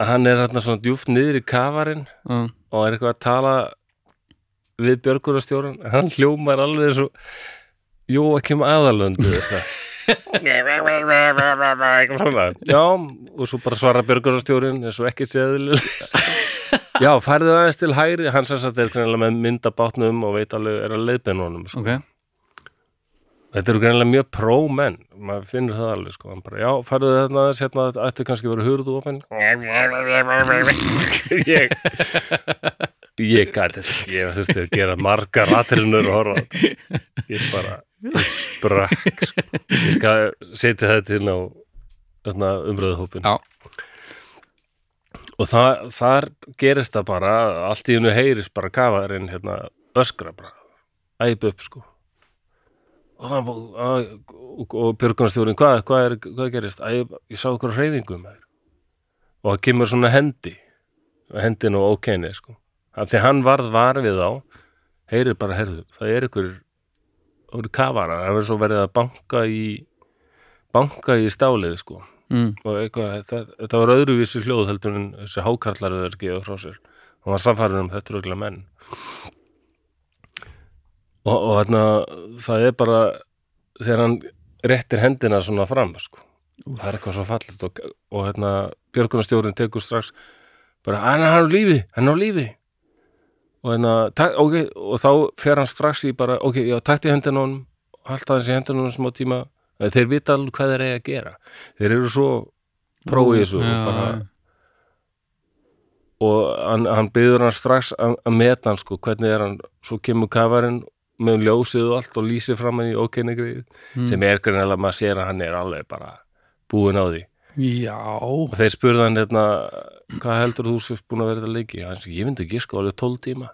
að hann er hérna svona djúft niður í kafarinn já, og er eitthvað að tala við björgunastjóran hann hljómar alveg svo Jóakim aðalöndu eitthvað eitthvað svona. Já, og svo bara svara björgunastjórin eins og ekki séðileg já, færðu aðeins til hægri. Hann sem sagt er með myndabátnum og veit alveg er að leiðbeina honum sko. ok þetta eru greinilega mjög pró-menn maður finnur það alveg sko hann bara, já, færðu þarna aðeins hérna þetta ætti kannski verið hurðu opinn ég ég gæti þetta ég þurfti að gera margar atrinnur og horfa á þetta. ég bara ég sprakk sko. ég skal setja þetta inn á umröðuhópin Já. og það, þar gerist það bara allt í hennu heyrist bara kafarinn hérna, öskra bara æp upp sko og, að- og, og björgunarstjórin hvað, hvað, er, hvað gerist? Æ, ég, ég sá okkur reyfingu með og það kemur svona hendi. Hendin og ókenni sko. Af því hann varð var við á heyrir bara, heyrðu, það er ykkur ykkur kafarar, það er svo verið að banka í banka í stálið sko. Mm, og eitthvað, það, þetta var öðruvísi hljóð heldur en þessi hákarlar er gefa frá sér. Hann var samfæður um þetta röglega menn og, og þarna það er bara þegar hann réttir hendina svona fram sko. það er eitthvað svo fallit og, og hérna, björgunarstjórin tekur strax bara, hann er á lífi hann er á lífi. Og, hérna, okay, og þá fer hann strax í bara, ok, já, takti hendina honum halda hans í hendina honum smá tíma. Þeir vita alveg hvað þeir eiga að gera. Þeir eru svo prófið þessu og bara og hann, hann byður hann strax að, að meta hann sko, hvernig er hann. Svo kemur kafarinn með ljósið og allt og lýsir fram hann í ókenni greið mm, sem er grunnilega að maður sér að hann er alveg bara búinn á því. Já, og þeir spurðu hann hérna hvað heldur þú sér búin að vera þetta leiki hann sé, ég myndi ekki sko alveg 12 tíma.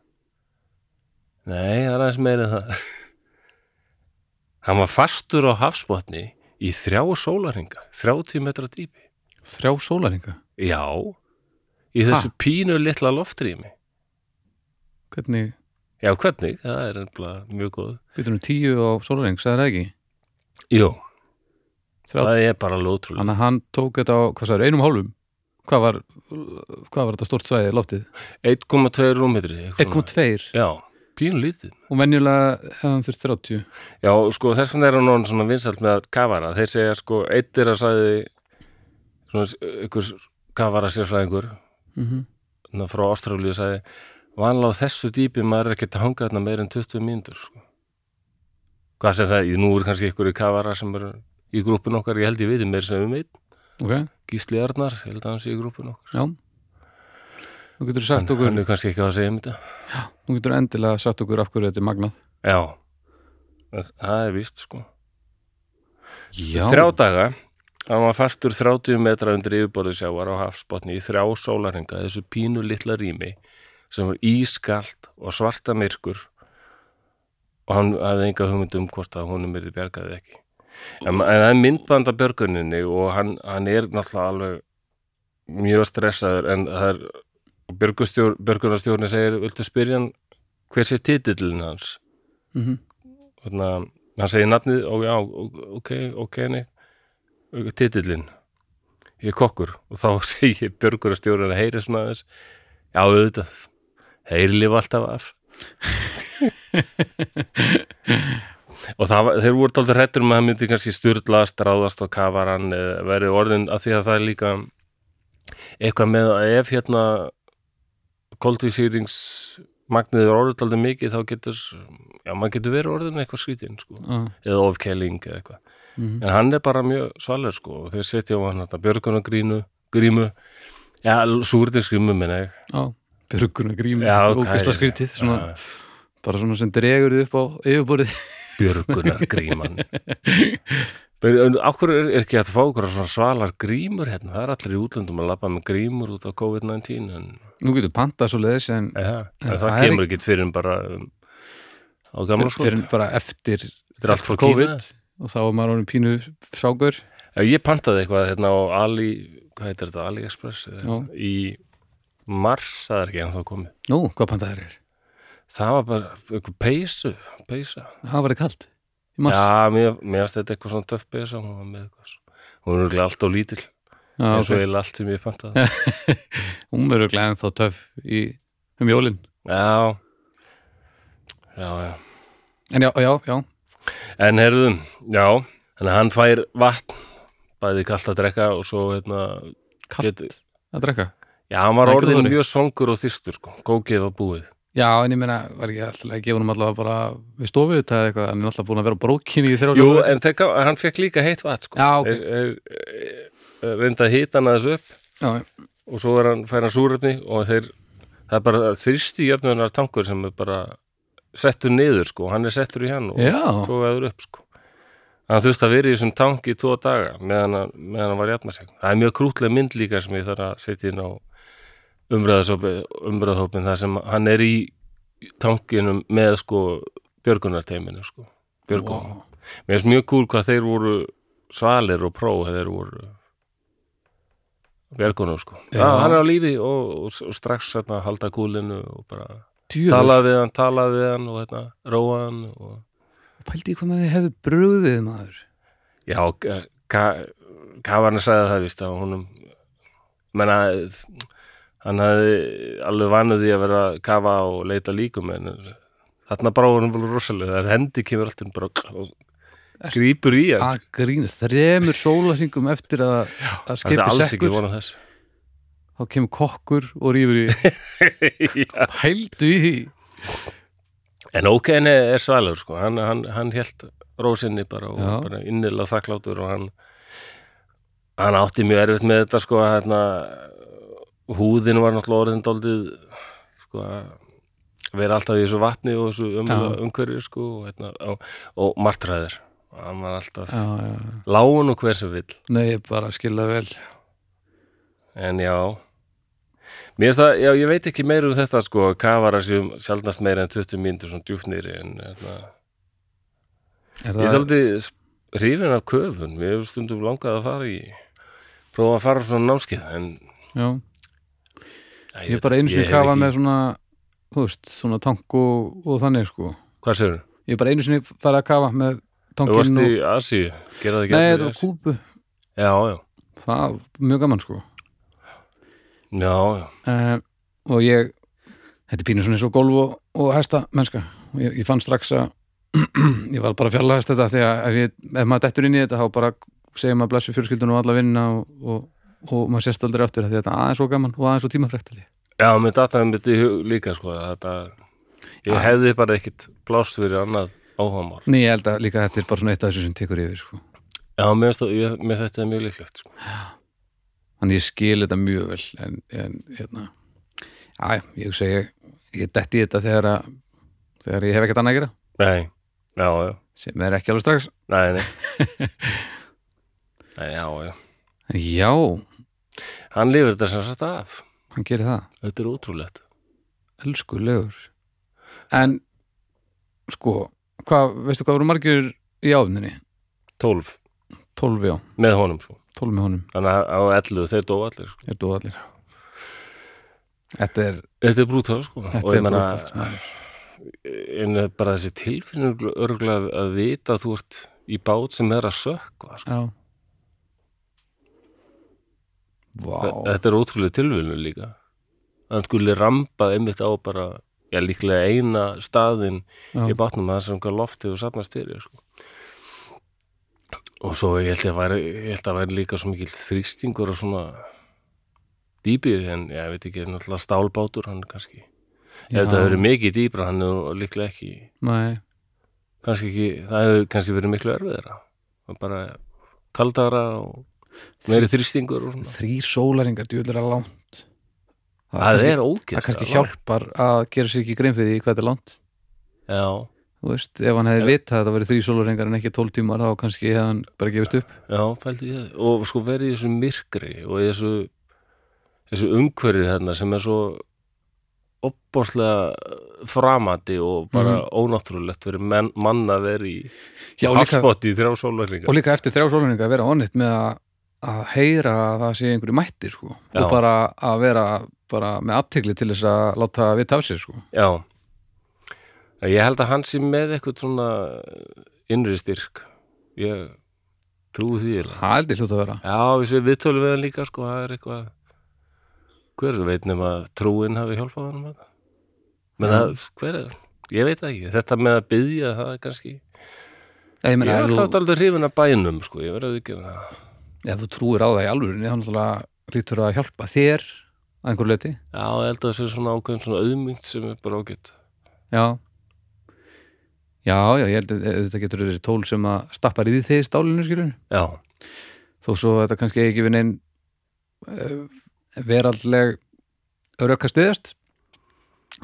Nei, það er aðeins meira það. Hann var fastur á hafsbotni í þrjá sólarhinga 30 metra dýpi. Þrjá sólaringa já, í þessu pínu litla loftrými. Hvernig, já, hvernig, það er ennbla mjög góð. Byrjum tíu á sólaring, sagði það ekki? Jú, Þrjá- það er bara lótrúlega þannig að hann tók þetta á, hvað sagði, einum hálfum. Hvað var, hvað var þetta stort svæði loftið, 1,2 rúmmetri eitthvað svona. 1,2 já, pínu lítið. Og venjulega hefðan þurft 30 Já, sko, þess vegna er hann orðinn svona vinsælt með að kafara. Þeir segja, sko, eitt er að sagði svona ykkur kafara sérfræðingur. Mm hérna frá Ástrálíu sagði vanlega á þessu dýpi maður er ekki að hanga þarna meir en 20 mínútur sko. Hvað sem það, nú er kannski ykkur kafara sem er í grúpun okkar, ég held ég veit meir sem við meit, ok, Gísli Arnar, ég held að hann sé í grúpun okkar. já. Þú getur sagt Hann, okkur er um þú getur endilega sagt okkur af hverju þetta er magnað. Já, það það er víst, sko. já, Þrjá daga, hann var fastur 30 metra undir yfirborðið sjávar á hafsbotni í þrjá sólarhinga, þessu pínu litla rými sem var ískalt og svarta myrkur og hann hafði enga hugmynd um hvort að honum er bjargaði ekki. En, en það er myndband af björguninni og hann, hann er náttúrulega alveg mjög stressaður en það er björgunarstjórni segir, viltu spyrja hann hver sé titillin hans? mm Þannig að hann segir nafnið og já, ok, ok, nei, titillin, ég er kokkur og þá segir björgunarstjórinn að heyri svona aðeins, já, auðvitað, heyri lifa alltaf af. og það, þeir voru tóldur hrættur um að það myndi kannski styrlast, ráðast á kafaran eða verið orðin að því að það er líka eitthvað með að ef hérna koldvísýringsmagnið er orðið aldrei mikið þá getur, já maður getur verið orðin eitthvað skrítinn sko, ah, eða ofkæling eða eitthvað, mm en hann er bara mjög svalur sko og þeir setja á hann þetta björgunagrínu grímu, já, súrdinsgrímu minna ég, já, björguna grím Já, ógæsla ok. skrítið, svona, Já, bara svona sem dregur upp á yfirborðið. Björgunargríman Akkur er, er ekki að fá okkur svona svalar grímur hérna, það er allir í útlöndum að labba með grímur út á COVID-19 en, Nú getur pantað svo leiðis en ja, en En það, það er kemur ekki fyrir en bara um, á gamla skot fyrir bara eftir, er eftir COVID Kína. og þá var maður honum pínu ságur Ég pantaði eitthvað hérna á Ali, hvað heitir þetta, AliExpress í mars, það er ekki en þá komið. Nú, hvað pantaðir er? Það var bara eitthvað peysu, peysa. Það var kalt í mars Já, mér, mér varst þetta eitthvað svona töff peysa, hún var með eitthvað. svo- Hún er örugglega allt og lítil, Já, eins og ok. eiginlega allt sem ég pantaði. Hún verður glæðin þá töff í, um jólin já, já, já. En já, já, já, En herðum, já, þannig að hann fær vatn, bæði kallt að drekka og svo, hérna, kalt Getur- að drekka já, hann var orðin Þóri. mjög svangur og þyrstur, sko, var búið. Já, en ég meina, var ekki alltaf að gefa honum allavega bara við stofið þetta eða eitthvað, hann er alltaf búin að vera brókin í þrjá Jú, en þegar, hann fekk líka heitt vatn, sko. Já, ok. er, er, er, reynda að hita hann aðeins upp Já, og svo hann, fær hann súrefni og þeir, það er bara þyrsti jöfnunar tankur sem er bara settur niður, sko, hann er settur í hann og tókaður upp, sko. Hann þurfti að vera í þessum tanki í tvo daga meðan, hann- hann var jafna sig. Það er mjög krútlega mynd líka sem ég þarf að setja inn á umræðahópin þar sem hann er í tankinum með sko björgunarteiminu sko, björgunum. Vá. Mér finnst mjög kúl hvað þeir voru svalir og pró þeir voru björgunum sko. Já, Já. hann er á lífi og, og, og strax hérna, halda kúlinu og bara djúður, talaði við hann, talaði við hann og hérna, róa hann og pældi hvað maður hefur brugðið maður Já, Kavarni sagði það víst að honum menna hann hafði alveg vanuð því að vera að kafa og leita líkum en þarna brá honum vel rosalega. Þar hendi kemur alltaf bara og grípur í hann. grínast, þremur sólarhingum eftir að, að Það er ekki sekkur. vonað þess þá kemur kokkur og rýfur í. Já. pældu í því. En ókenni er svalur sko. Hann, hann, hann hélt rósinni bara og Já. bara innilega þakklátur og hann hann átti mjög erfitt með þetta sko að hérna, húðin var náttúrulega orðin daldið sko að vera alltaf í þessu vatni og þessu um, umhverju sko og, hérna, og, og martræður hann var alltaf lágun og hver sem vill. Nei, bara skilða vel. En já. Mér finnst það, já ég veit ekki meira um þetta sko, kafara séum sjaldnast meira en 20 mínútur svona djúfnýri en hérna, Ég er aldrei hrifin af köfun, við hefum stundum langað að fara í prófa að fara svona námskeið en já, ég er bara einu sinni hef kafa ekki- með svona þú veist, svona tank og, og þannig sko. Hvað þú? ég er bara einu sinni farið að kafa með Þú varst í og Asíu, gera það ekki nei, allir þetta var kúpu Já, já, það var mjög gaman sko. Já, já. Uh, og ég þetta er pínu svona eins og golf og, og hesta mennska. Ég, ég fann strax að ég var bara að fjarlægast þetta því að ef, ég, ef maður dettur inn í þetta þá bara segir maður blessu fjölskyldunum og alla vinna og, og, og maður sést aldrei aftur að þetta aðeins svo gaman og aðeins svo tímafrækt. Já, með dataðum mitt í hug líka sko, þetta ég Já. hefði bara ekkit plást fyrir annað áhugamál. Nei, ég held að líka þetta er bara svona eitt af þessu sem tekur yfir sko. Já, mér, ég, mér þetta er mjög líklegt sko. þannig ég skil þetta mjög vel en, en hérna. Já, ég hugsa ég, detti þetta þegar að þegar ég hef ekkert annað að gera. Nei, já, já, sem er ekki alveg strax. Nei, nei. Nei, já, já. Já, Hann lifir þetta sem sagt af. Hann gerir það. Þetta er ótrúlegt. Elskulegur. En sko hvað, veistu hvað voru margir í áfninni 12 12 já, með honum sko. 12 með honum. Þannig að á 11 þeir dóu allir sko. er dóð allir. Þetta er, Þetta er brútal sko. Þetta og ég er brútalt maður. en bara þessi tilfinning örgulega að vita að þú ert í bát sem er að sökva sko. já vá, Þetta er ótrúlega tilvíðinu líka. Hann skuli rampað einmitt á bara já, líklega eina staðin já, í bátnum að það sem hvað loftið og safnast til sko. og svo ég held að væri, ég held að væri líka svo mikil þrýstingur og svona dýpið en ég veit ekki, náttúrulega stálbátur hann kannski, ef þetta hefur verið mikið dýpra hann er líklega ekki nei, kannski ekki, það hefur kannski verið miklu erfiðara og bara kaldara og meiri þrýstingur og svona. Þrý sólaringar djúlir að langt það kannski- er það ókist kannski hjálpar að gera sér ekki grein fyrir því hvað þetta er langt. Já, þú veist, ef hann hefði vitað að það verið þrý sólarhengar en ekki 12 tímar þá kannski hefði hann bara gefist upp. Já, pældi ég það. Og sko verið í þessu myrkri og í þessu, þessu umhverfi þarna sem er svo opbáslega framandi og bara ónáttúrulegt fyrir menn, mann að vera í hafspotti í þrjá sólarringa. og líka eftir þrjá sólarhengar að vera onnit með að, að heyra að það sé einhverju mættir sko. Og bara að vera bara með aftekli til þess að láta vita af sér sko. Já. Ég held að hann sé með eitthvað svona innri styrk. Ég trúi því það er aldrei hlut að vera. Já, þessi viðtölu við hann líka, sko, það er eitthvað hver veit nema að trúin hafi hjálpað hann með það menn að, hver er ég veit ekki, þetta með að byggja það er kannski, ég ég meina, er alltaf þú, aldrei hrifin að bænum, sko, ég verði ekki það ef þú trúir á það í alvörinni þá lítur að hjálpa þér að einhverju leiti Já, ég held að það sé svona ákveðin svona auðmyngt sem er bara ágætt. Já. Já, já, ég held að þetta getur verið tól sem að stappar í því þeir stálinu skilur Já, þó svo þetta kannski ekki við neinn uh, veraldleg rökka stiðast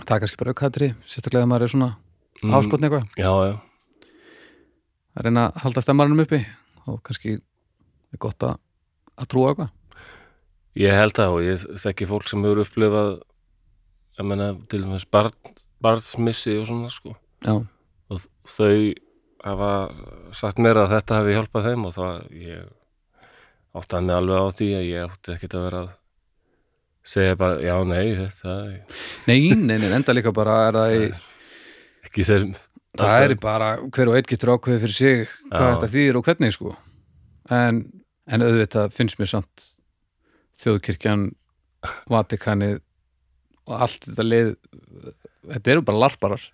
það er kannski bara rökkatri sérstaklega að maður er svona Mm. áskotni eitthvað. Já, já, að reyna að halda stemmaranum uppi og kannski er gott að, að trúa eitthvað. Ég held það og ég þekki fólk sem hefur upplifað ég menna til dæmis barn, barnsmissi og svona, sko. Já, og þau hafa sagt mér að þetta hafi hjálpað þeim og það ég áttaði mig alveg á því að ég átti ekkert að vera að segja bara já, nei, þetta nei, nei, nei, enda líka bara er það í ekki þeim það er bara hver og einn getur ákveðið fyrir sig hvað Já. þetta þýðir og hvernig sko. En, en auðvitað finnst mér samt þjóðkirkjan Vatikanið og allt þetta leið þetta eru bara larparar.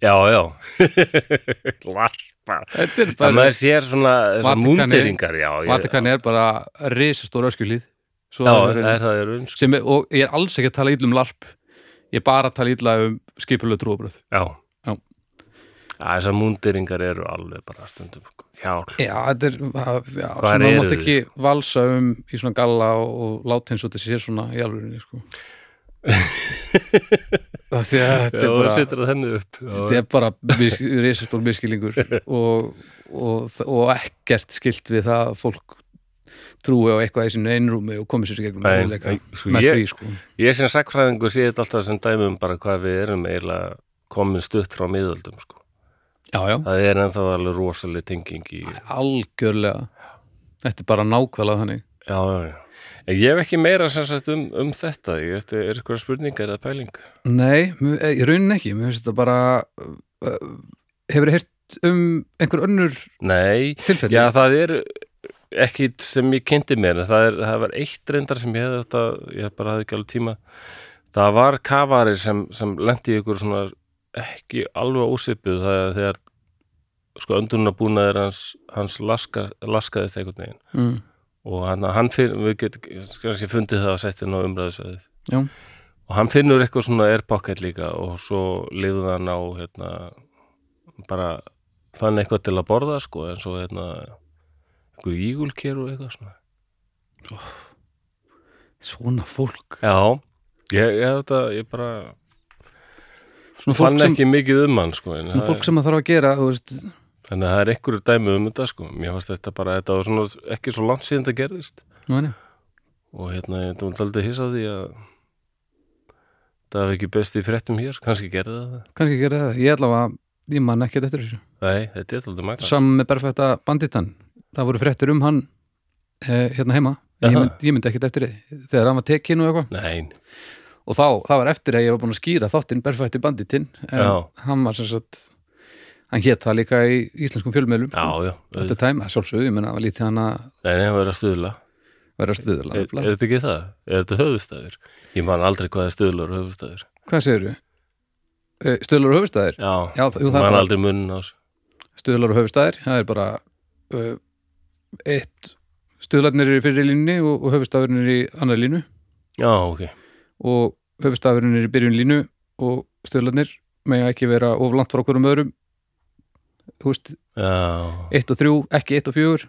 Já, já. Larpa þetta er að bara, maður sér svona Vatíkanið- múnderingar Vatikanið er bara risastór öskjulíð já, það það er- það er unsk sem er, og ég er alls ekki að tala illa um larp. Ég er bara að tala illa um skipulegu trúabröð. Já, þessar múnderingar eru alveg bara stundum hjál Já, þetta er já, svona mátt ekki valsa um í svona galla og, og láta eins og þetta sé svona í alvörinni sko. það er það bara þetta er bara risastór miskilingur og, og, og ekkert skilt við það að fólk trúi á eitthvað í sínu einrúmi og komi sér gegnum nei, sko, með ég- því sko. Ég sem sakfræðingur sé þetta alltaf sem dæmi um bara hvað við erum eiginlega komin stutt frá miðöldum sko. Já, já, Það er ennþá alveg rosaleg tenging í algjörlega. Þetta er bara nákvæmlega þannig. Já, ég hef ekki meira sem sagt um, um þetta. Ég veit, er eitthvað spurningar eða pæling? Nei, mér- eh, raunin ekki. Mér finnst þetta bara uh, hefur heyrt um einhver önnur Nei, tilfelli? Já það er ekki sem ég kynnti mér það, er, það var eitt reyndar sem ég hefði þetta ég bara hafði ekki alveg tíma. Það var kafari sem, sem lendi ykkur svona ekki alveg ósipið það er þegar sko öndunabúnaður hans, hans laska, laskaðist einhvern veginn. Mm, og hann, hann finn, við getum kannski fundið það að setja ná umræðisöðið og hann finnur eitthvað svona airpocket líka og svo lifði hann á hérna, bara fann eitthvað til að borða sko en svo hérna einhver ígulker og eitthvað svona. Svona fólk. Já, ég, ég, þetta, ég bara fann sem, ekki mikið um hann sko svona það- fólk sem að þarf að gera þannig að það er einhverju dæmi um þetta sko. Mér fannst þetta bara, þetta var svona ekki svo langt síðan þetta gerðist. Nei, og hérna, ég var aldrei hissa því að það var ekki best í fréttum hér, kannski gerði það það. Kannski gera það ég allavega, ég man ekki eftir þessu. Nei, þetta er aldrei mæta saman með berfætta banditan það voru fréttur um hann eh, hérna heima. Ég, mynd, ég myndi ekkert eftir því. Þegar hann var tekinn og eitthvað. Nei, og þá, það var eftir að ég var búin að skýra þáttinn berfætti banditinn hann var sem sagt hann hét það líka í íslenskum já þetta tæm, að sjálfsögðu, ég menna var lítið hann að Nei, það verður að stuðla. Er, er þetta ekki það? Er þetta höfustæður? Ég man aldrei hvað er stuðlar og höfustæður hvað segirðu? Eh, stuðlar og höfustæðir? Já, Já, það- jú, það man bara- aldrei munn á þessu. Stuðlar og höfustæðir, það er bara uh, eitt stuðlarnir er í fyrir línunni og, og höfustafurinn er í annar línu. Já, ok. Og höfustafurinn er í byrjun línu og stuðlarnir mega ekki vera of langt frá hverjum öðrum. Þú veist, Já, 1 og 3, ekki 1 og 4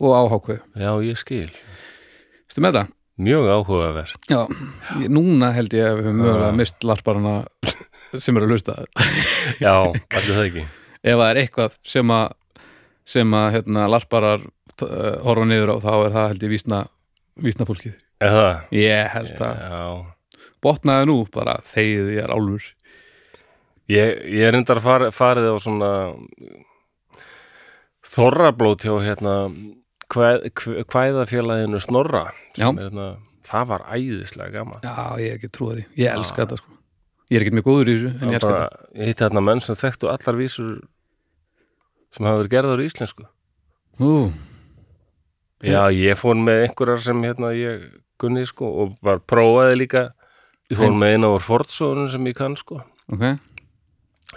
og áhákveð, já, ég skil. Veistu með það? Mjög áhugavert. Já, núna held ég að við höfum mögulega mist larparana sem eru að lusta Já, allir það ekki. Ef það er eitthvað sem að sem að hérna, larparar uh, horfa niður á þá er það held ég vísna, vísna fólkið. Ég held að Já, botnaði nú bara þegið ég er álfur. Ég, ég er reyndar far, farið á svona þorrablót hjá hérna kvæð, kvæ- kvæðafélaginu Snorra Já. er hérna, það var æðislega gaman. Já, ég er ekki trúið því, ég elska þetta sko. Ég er ekki mjög góður í þessu, en ég bara, ég hitti hérna menn sem þekktu allar vísur sem hafa verið gerðar í íslensku. Ú, Já, ég fór með einhverjar sem hérna ég kunni sko og bara prófaði líka ég fór með eina úr fortsóðunum sem ég kann sko ok,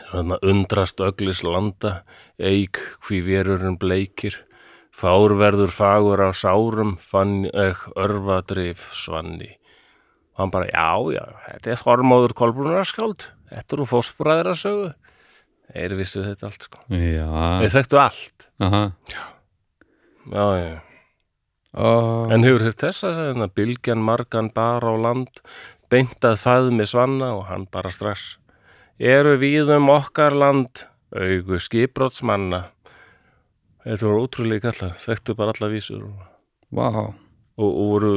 Þannig að undrast öglis landa, eik hví verurinn bleikir, fár verður fagur á sárum, fann ek örvadrif svanni. Og hann bara, já, já, þetta er Þormóður Kolbrunarskald, þetta eru fósbræðir að sögu. Þeir vissu þetta allt, sko. já Þeir þekktu allt. aha Já, já. Ó, En hefur hér þess að segja, bylgjan margan bara á land, beintað faðmi svanna og hann bara strax. Eru við um okkar land, augu skipbrótsmanna. Þetta voru ótrúlega kallar, þekktu bara alla vísur vá og, og voru,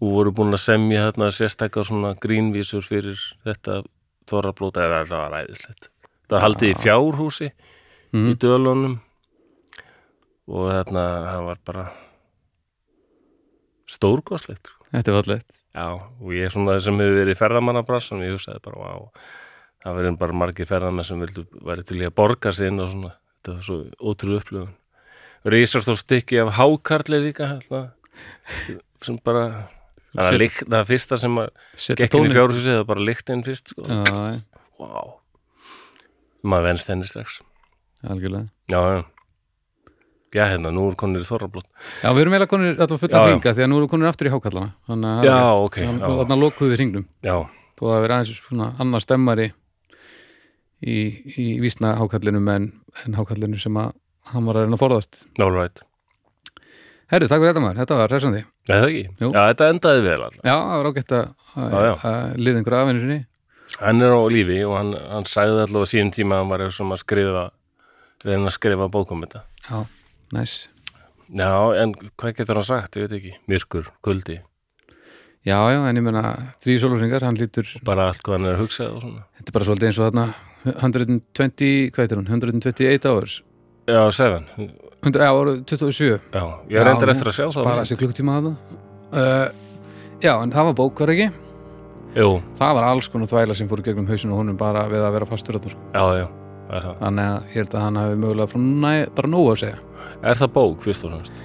voru búin að semja þarna sérstakar svona grínvísur fyrir þetta þorrablóta eða þetta var ræðislegt. Það var haldið í fjárhúsi í mm. dölunum og þarna það var bara stórkoslegt þetta er fallegt Já, og ég er svona sem hefur verið í ferðamannabrassan ég hugsaði bara, vá, það verður bara margir ferðamenn sem vildu væri til í að borga inn og svona, þetta er svo ótrúlega upplöfun. Rísastór stykki af hákarli líka, hérna, sem bara, það er, lykt, það er fyrsta sem að setja gekk inn í fjárhúsið, það er bara lyktinn fyrst, sko. já, já, Vá, maður venst henni strax. algjörlega Já, já. Já, hérna, nú er konir í þorrablót. já, við erum eiginlega konir alltaf fullan Já, já. hringa því að nú erum konir aftur í hákallana þannig að það er Já, rétt. ok, Þannig- já. og þarna lokuðu við hringnum Já, þó að vera aðeins svona annar stemmari í, í vísna hákallinum en, en hákallinu sem að hann var að reyna að forðast all right. Herru, takk fyrir þetta maður, þetta var hressandi Nei, það ekki? Jú. Já, þetta endaði vel alltaf. Já, það var ágætt að, liða einhverja afinu sinni Hann er á lífi og hann, hann sagði allavega síðan tíma að hann var að skrifa reyna að skrifa bókum þetta. Já, næs Já, en hvað getur hann sagt? Ég veit ekki. Myrkur, kuldi, Já, já, en ég meina þrý sólurringar, hann lítur bara allt hvað hann er að hugsa og svona. þetta er bara svolítið eins og þarna 120, hvað heitir hún, 128 hours Já, seven. 100, Já, ára 27 Já, ég reyndar nú eftir að sjá það. Bara þessi klukktíma þarna uh, Já, en það var bók, var ekki? Jú, Það var alls konar þvæla sem fór gegnum hausinu og honum bara við að vera fastur þarna, sko. já, já, það er það. Þannig að ég held að hann hafi mögulega frá næ, bara nógu að segja. Er það bók, fyrst og fremst?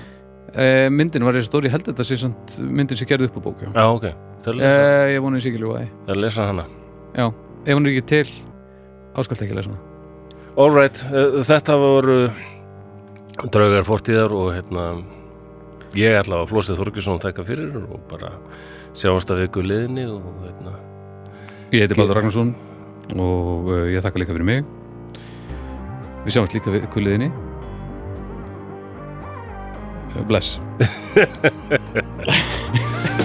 uh, Myndin var þessi stóri, ég held að þetta sé samt myndin sem gerði upp á bók, já. Já, ok. Það er lesa, Ég vona þessi ekki ljúaði það er lesa hana. Já, ef hún er ekki til áskalt ekki lesa hana. All right, uh, þetta voru draugar fortíðar og hérna ég ætla að Flósið Þorgjusson þekka fyrir og bara sjáast að viku liðinni og hérna Ég heiti Baldur Ragnarsson og ég þakka líka fyrir mig Við sjáumst líka við kulliðinni Uh, Bless